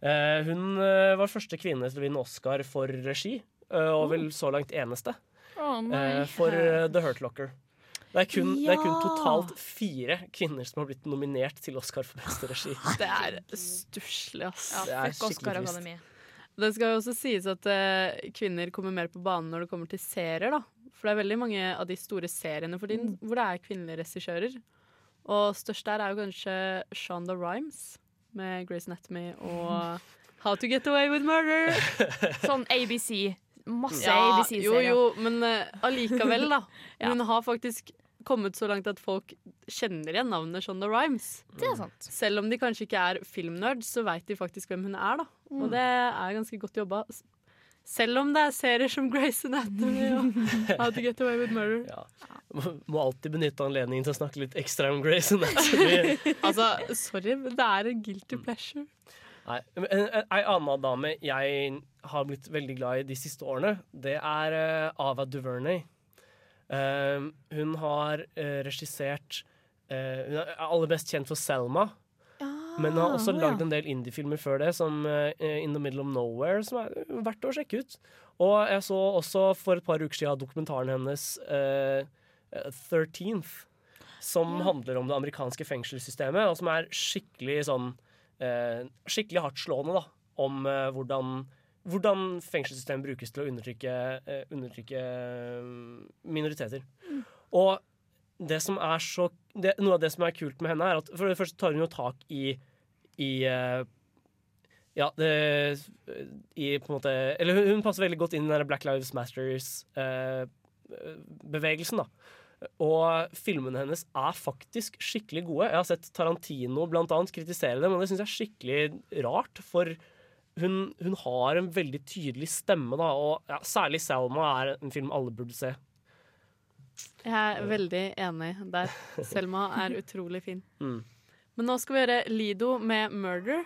Eh, hun eh, var første kvinne til å vinne Oscar for regi, eh, og vel så langt eneste. Eh, for The Hurt Locker. Det er, kun, det er kun totalt fire kvinner som har blitt nominert til Oscar for beste regi. Det er stusslig, ass. Ja, Det er skikkelig trist. Det skal jo også sies at uh, kvinner kommer mer på banen når det kommer til serier, da. For det er veldig mange av de store seriene for tiden hvor det er kvinnelige regissører. Og størst der er jo kanskje Shonda Rhimes med Grace Anatomy og How to Get Away with Murder. Sånn ABC. Masse Ja, ABC-serier. jo, jo, men uh, allikevel, da. Hun har faktisk kommet så langt at folk kjenner igjen navnet Shonda Rhimes. Det er sant. Selv om de kanskje ikke er filmnerds, så veit de faktisk hvem hun er, da. Mm. Og det er ganske godt jobba. Selv om det er serier som Grace Anatomy og How to Get Away with Murder. Må, må alltid benytte anledningen til å snakke litt ekstra om Grace Anatomy. altså, sorry, men det er en guilty pleasure. Nei, en, en, ei annen dame jeg har blitt veldig glad i de siste årene, det er uh, Ava DuVernay. Uh, hun har uh, regissert eh, Hun er aller best kjent for Selma. Men han har også å ja. lagd en del indiefilmer før det, som eh, In the Middle of Nowhere, som er verdt å sjekke ut. Og jeg så også for et par uker siden dokumentaren hennes uh, 13th, som handler om det amerikanske fengselssystemet, og som er skikkelig sånn uh, Skikkelig hardtslående, da, om uh, hvordan hvordan fengselssystemet brukes til å undertrykke, eh, undertrykke minoriteter. minoriteter. Og det som er så det, Noe av det som er kult med henne, er at for det første tar hun jo tak i, i eh, ja, det i på en måte Eller hun, hun passer veldig godt inn i den Black Lives Matters-bevegelsen, da. Og filmene hennes er faktisk skikkelig gode. Jeg har sett Tarantino blant annet kritisere dem, og det syns jeg er skikkelig rart. For hun, hun har en veldig tydelig stemme, da, og ja, særlig Selma er en film alle burde se. Jeg er veldig enig der. Selma er utrolig fin. Mm. Men nå skal vi gjøre Lido med 'Murder'.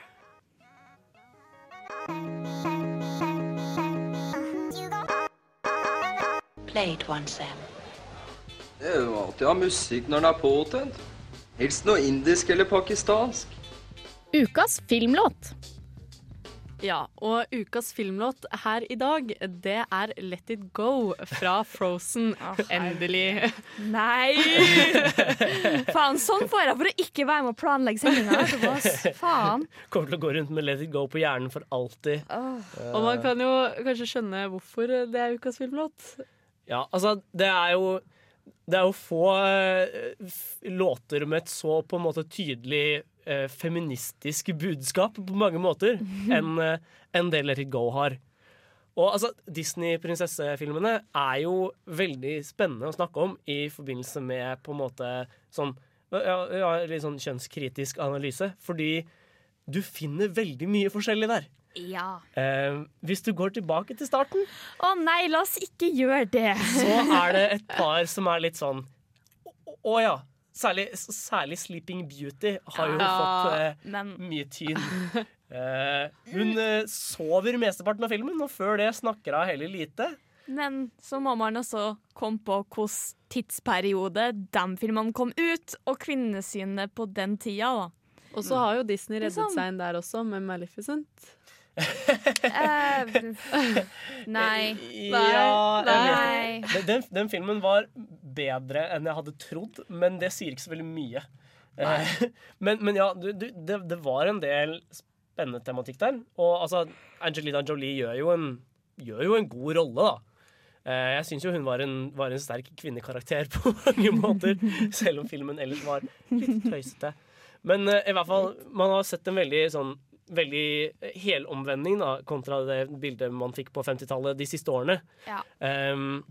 Play it Sam. Det er jo alltid å ha musikk når den er påtent. Helst noe indisk eller pakistansk. Ukas filmlåt. Ja, og ukas filmlåt her i dag, det er 'Let It Go' fra Frozen. Endelig. Nei! Faen, sånn får jeg for å ikke være med å planlegge sendinga. Faen. Kommer til å gå rundt med Let It Go på hjernen for alltid. Og man kan jo kanskje skjønne hvorfor det er ukas filmlåt. Ja, altså, det er jo Det er jo få eh, f- låter med et så på en måte tydelig eh, feministisk budskap på mange måter enn eh, enn det Let It Go har. Og altså, Disney-prinsessefilmene er jo veldig spennende å snakke om i forbindelse med på en måte sånn ja, ja, litt sånn kjønnskritisk analyse, fordi du finner veldig mye forskjellig der. Ja. Eh, hvis du går tilbake til starten, Å nei, la oss ikke gjøre det. så er det et par som er litt sånn Å å ja. Særlig, særlig Sleeping Beauty har jo Ja, fått uh, men- mye tyn. Uh, hun uh, sover mesteparten av filmen, og før det snakker hun heller lite. Men så må man også komme på hvilken tidsperiode de filmene kom ut, og kvinnesynet på den tida, da. Og så har jo Disney reddet Liksom. seg inn der også, med Maleficent. uh, nei. Ja, Nei. Den, den, den filmen var bedre enn jeg hadde trodd, men det sier ikke så veldig mye. Eh, men, men ja, du, du, det, det var en del spennende tematikk der. Og altså, Angelina Jolie gjør jo en, gjør jo en god rolle, da. Eh, jeg syns jo hun var en, var en sterk kvinnekarakter på mange måter, selv om filmen ellers var litt tøysete. Men uh, i hvert fall, man har sett en veldig sånn Veldig helomvending da, kontra det bildet man fikk på 50-tallet de siste årene. Ja. Ehm,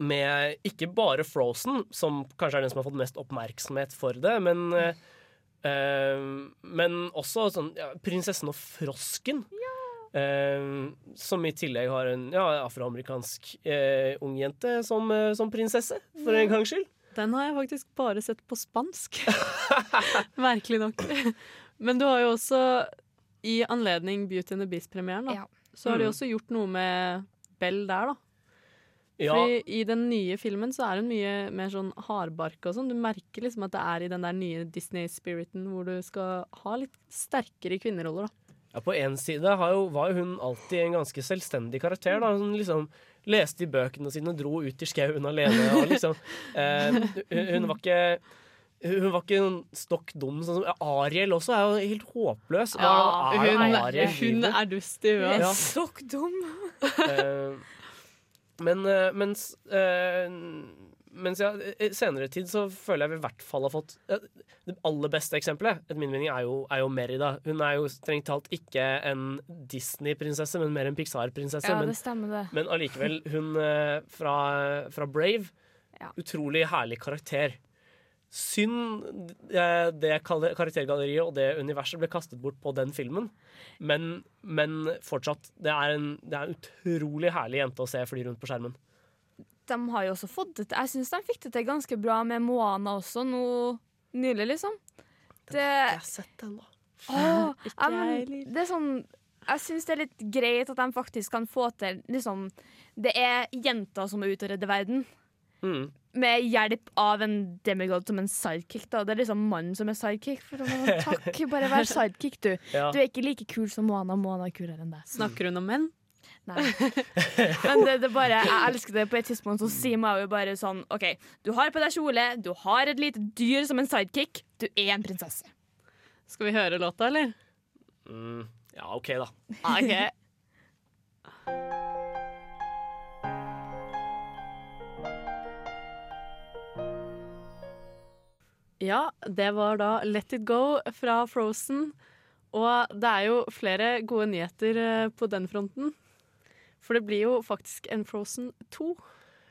med ikke bare Frozen, som kanskje er den som har fått mest oppmerksomhet for det, men, ehm, men også sånn ja, Prinsessen og frosken. Ehm, som i tillegg har en ja, afroamerikansk eh, ungjente som, uh, som prinsesse, for en gangs skyld. Den har jeg faktisk bare sett på spansk. Merkelig nok. Men du har jo også, i anledning Beauty and the Beast-premieren, ja. så har de Mm. også gjort noe med Bell der, da. Ja. Fordi I den nye filmen så er hun mye mer sånn hardbarka og sånn. Du merker liksom at det er i den der nye Disney-spiriten hvor du skal ha litt sterkere kvinneroller, da. Ja, På én side har jo, var jo hun alltid en ganske selvstendig karakter. Da. Hun liksom leste i bøkene sine, dro ut i skauen alene. Og liksom, eh, hun, hun var ikke hun var ikke noen stokk dum. Sånn som Ariel også er jo helt håpløs. Ja, er hun, Ariel hun er dust i huet. Ja. Stokk dum. Men eh, mens eh, mens ja, senere tid så føler jeg vi i hvert fall har fått eh, Det aller beste eksempelet etter min mening er jo, er jo Merida. Hun er jo strengt talt ikke en Disney-prinsesse, men mer en Pixar-prinsesse. Ja, det stemmer det. men allikevel, hun fra, fra Brave Utrolig herlig karakter. Synd eh, det karaktergalleriet og det universet ble kastet bort på den filmen. Men, men fortsatt, det er, en, det er en utrolig herlig jente å se fly rundt på skjermen. De har jo også fått det til. Jeg syns de fikk det til ganske bra med Moana også, nå nylig, liksom. Det Jeg har sett den, da. Åh, Ikke men jeg heller. det er sånn Jeg syns det er litt greit at de faktisk kan få til liksom Det er jenter som er ute og redder verden. Mm. Med hjelp av en demigod som en sidekick. da Det er liksom mannen som er sidekick. For å, takk, bare vær sidekick, du. Ja. Du er ikke like kul som Moana. Moana er kulere enn deg. Snakker hun om menn? Nei. Men det, det bare, jeg elsker det. På et tidspunkt så sier Maui bare sånn OK, du har på deg kjole, du har et lite dyr som en sidekick. Du er en prinsesse. Skal vi høre låta, eller? Mm. Ja, OK, da. OK. Ja, det var da Let It Go fra Frozen. Og det er jo flere gode nyheter eh, på den fronten. For det blir jo faktisk en Frozen 2.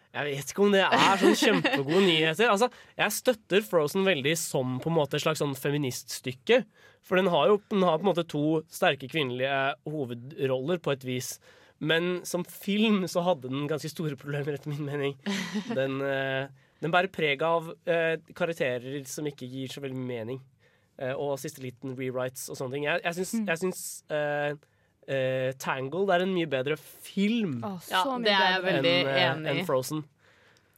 Jeg vet ikke om det er sånn kjempegode nyheter. Altså, jeg støtter Frozen veldig som på en måte et slags sånn feministstykke. For den har jo den har på en måte to sterke kvinnelige hovedroller på et vis. Men som film så hadde den ganske store problemer, etter min mening. Den, eh, den bærer preg av eh, karakterer som ikke gir så veldig mening. Eh, og siste liten rewrites og sånne ting. Jeg, jeg syns, jeg syns eh, eh, Tangled er en mye bedre film Ja, det er jeg veldig enn, en enn i. Frozen.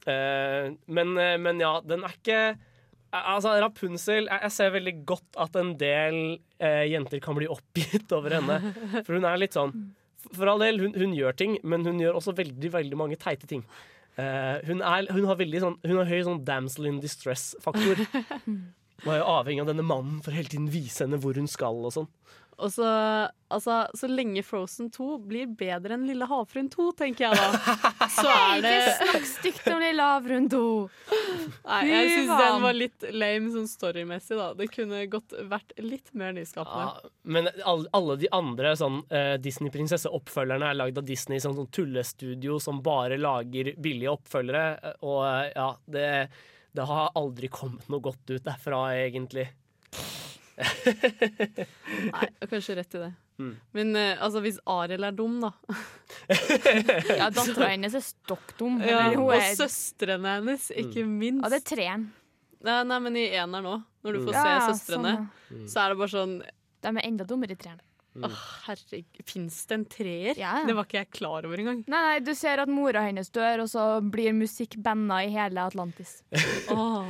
Eh, men, eh, men ja, den er ikke eh, Altså, Rapunzel jeg, jeg ser veldig godt at en del eh, jenter kan bli oppgitt over henne. For hun er litt sånn For all del, hun, hun gjør ting, men hun gjør også veldig veldig mange teite ting. Eh, hun, er, hun har veldig sånn Hun har høy sånn damsel in distress-faktor. Hun er jo avhengig av denne mannen for hele tiden vise henne hvor hun skal og sånn. Og så, altså, så lenge Frozen 2 blir bedre enn Lille havfruen 2, tenker jeg da, så er det Ikke snakk stygt om Lille havfruen 2. Nei, jeg syns den var litt lame sånn storymessig, da. Det kunne godt vært litt mer nyskapende. Men alle, alle de andre sånn, uh, Disney-prinsesse-oppfølgerne er lagd av Disney som sånn tullestudio som bare lager billige oppfølgere. Og uh, ja, det, det har aldri kommet noe godt ut derfra, egentlig. Nei, kanskje rett i det. Mm. Men uh, altså, hvis Ariel er dum, da Ja, dattera hennes er stokk dum. ja, Og er- søstrene hennes, ikke minst. Ja, det er treeren. Nei, nei, men i eneren òg, når du får mm. se ja, søstrene, sånn, så er det bare sånn De er enda dummere i treeren. Åh, herregud, fins det en treer? Ja. Det var ikke jeg klar over engang. Nei, nei, du ser at mora hennes dør, og så blir musikk banna i hele Atlantis. Åh.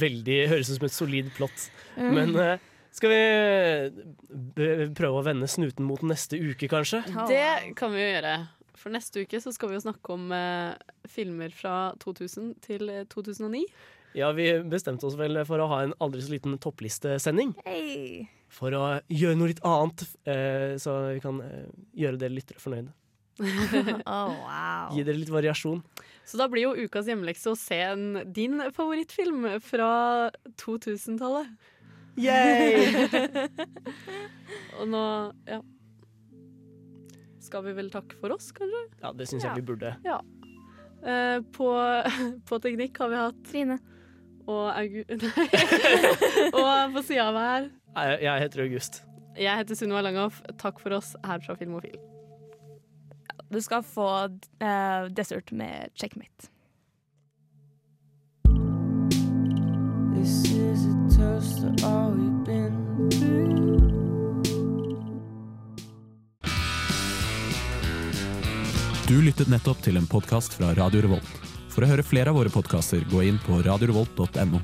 Veldig Høres ut som et solid plott. Mm. Men uh, skal vi prøve å vende snuten mot neste uke, kanskje? Det kan vi jo gjøre. For neste uke så skal vi jo snakke om uh, filmer fra 2000 til eh, 2009. Ja, vi bestemte oss vel for å ha en aldri så liten topplistesending. Hey. For å gjøre noe litt annet, eh, så vi kan eh, gjøre dere lyttere fornøyde. oh, wow. Gi dere litt variasjon. Så da blir jo ukas hjemmelekse å se en, din favorittfilm fra 2000-tallet. Yay! Og nå ja. Skal vi vel takke for oss, kanskje? Ja, det syns jeg vi burde. Ja. Eh, på, på teknikk har vi hatt Trine. Og Augu... Nei. og på sida av meg her Jeg, heter August. Jeg heter Sunniva Langhoff. Takk for oss her fra Filmofil. Du skal få eh, dessert med checkmate. This is a toast to all we've been through. Du lyttet nettopp til en podkast fra Radio Revolt. For å høre flere av våre podkaster, gå inn på radiorevolt.no.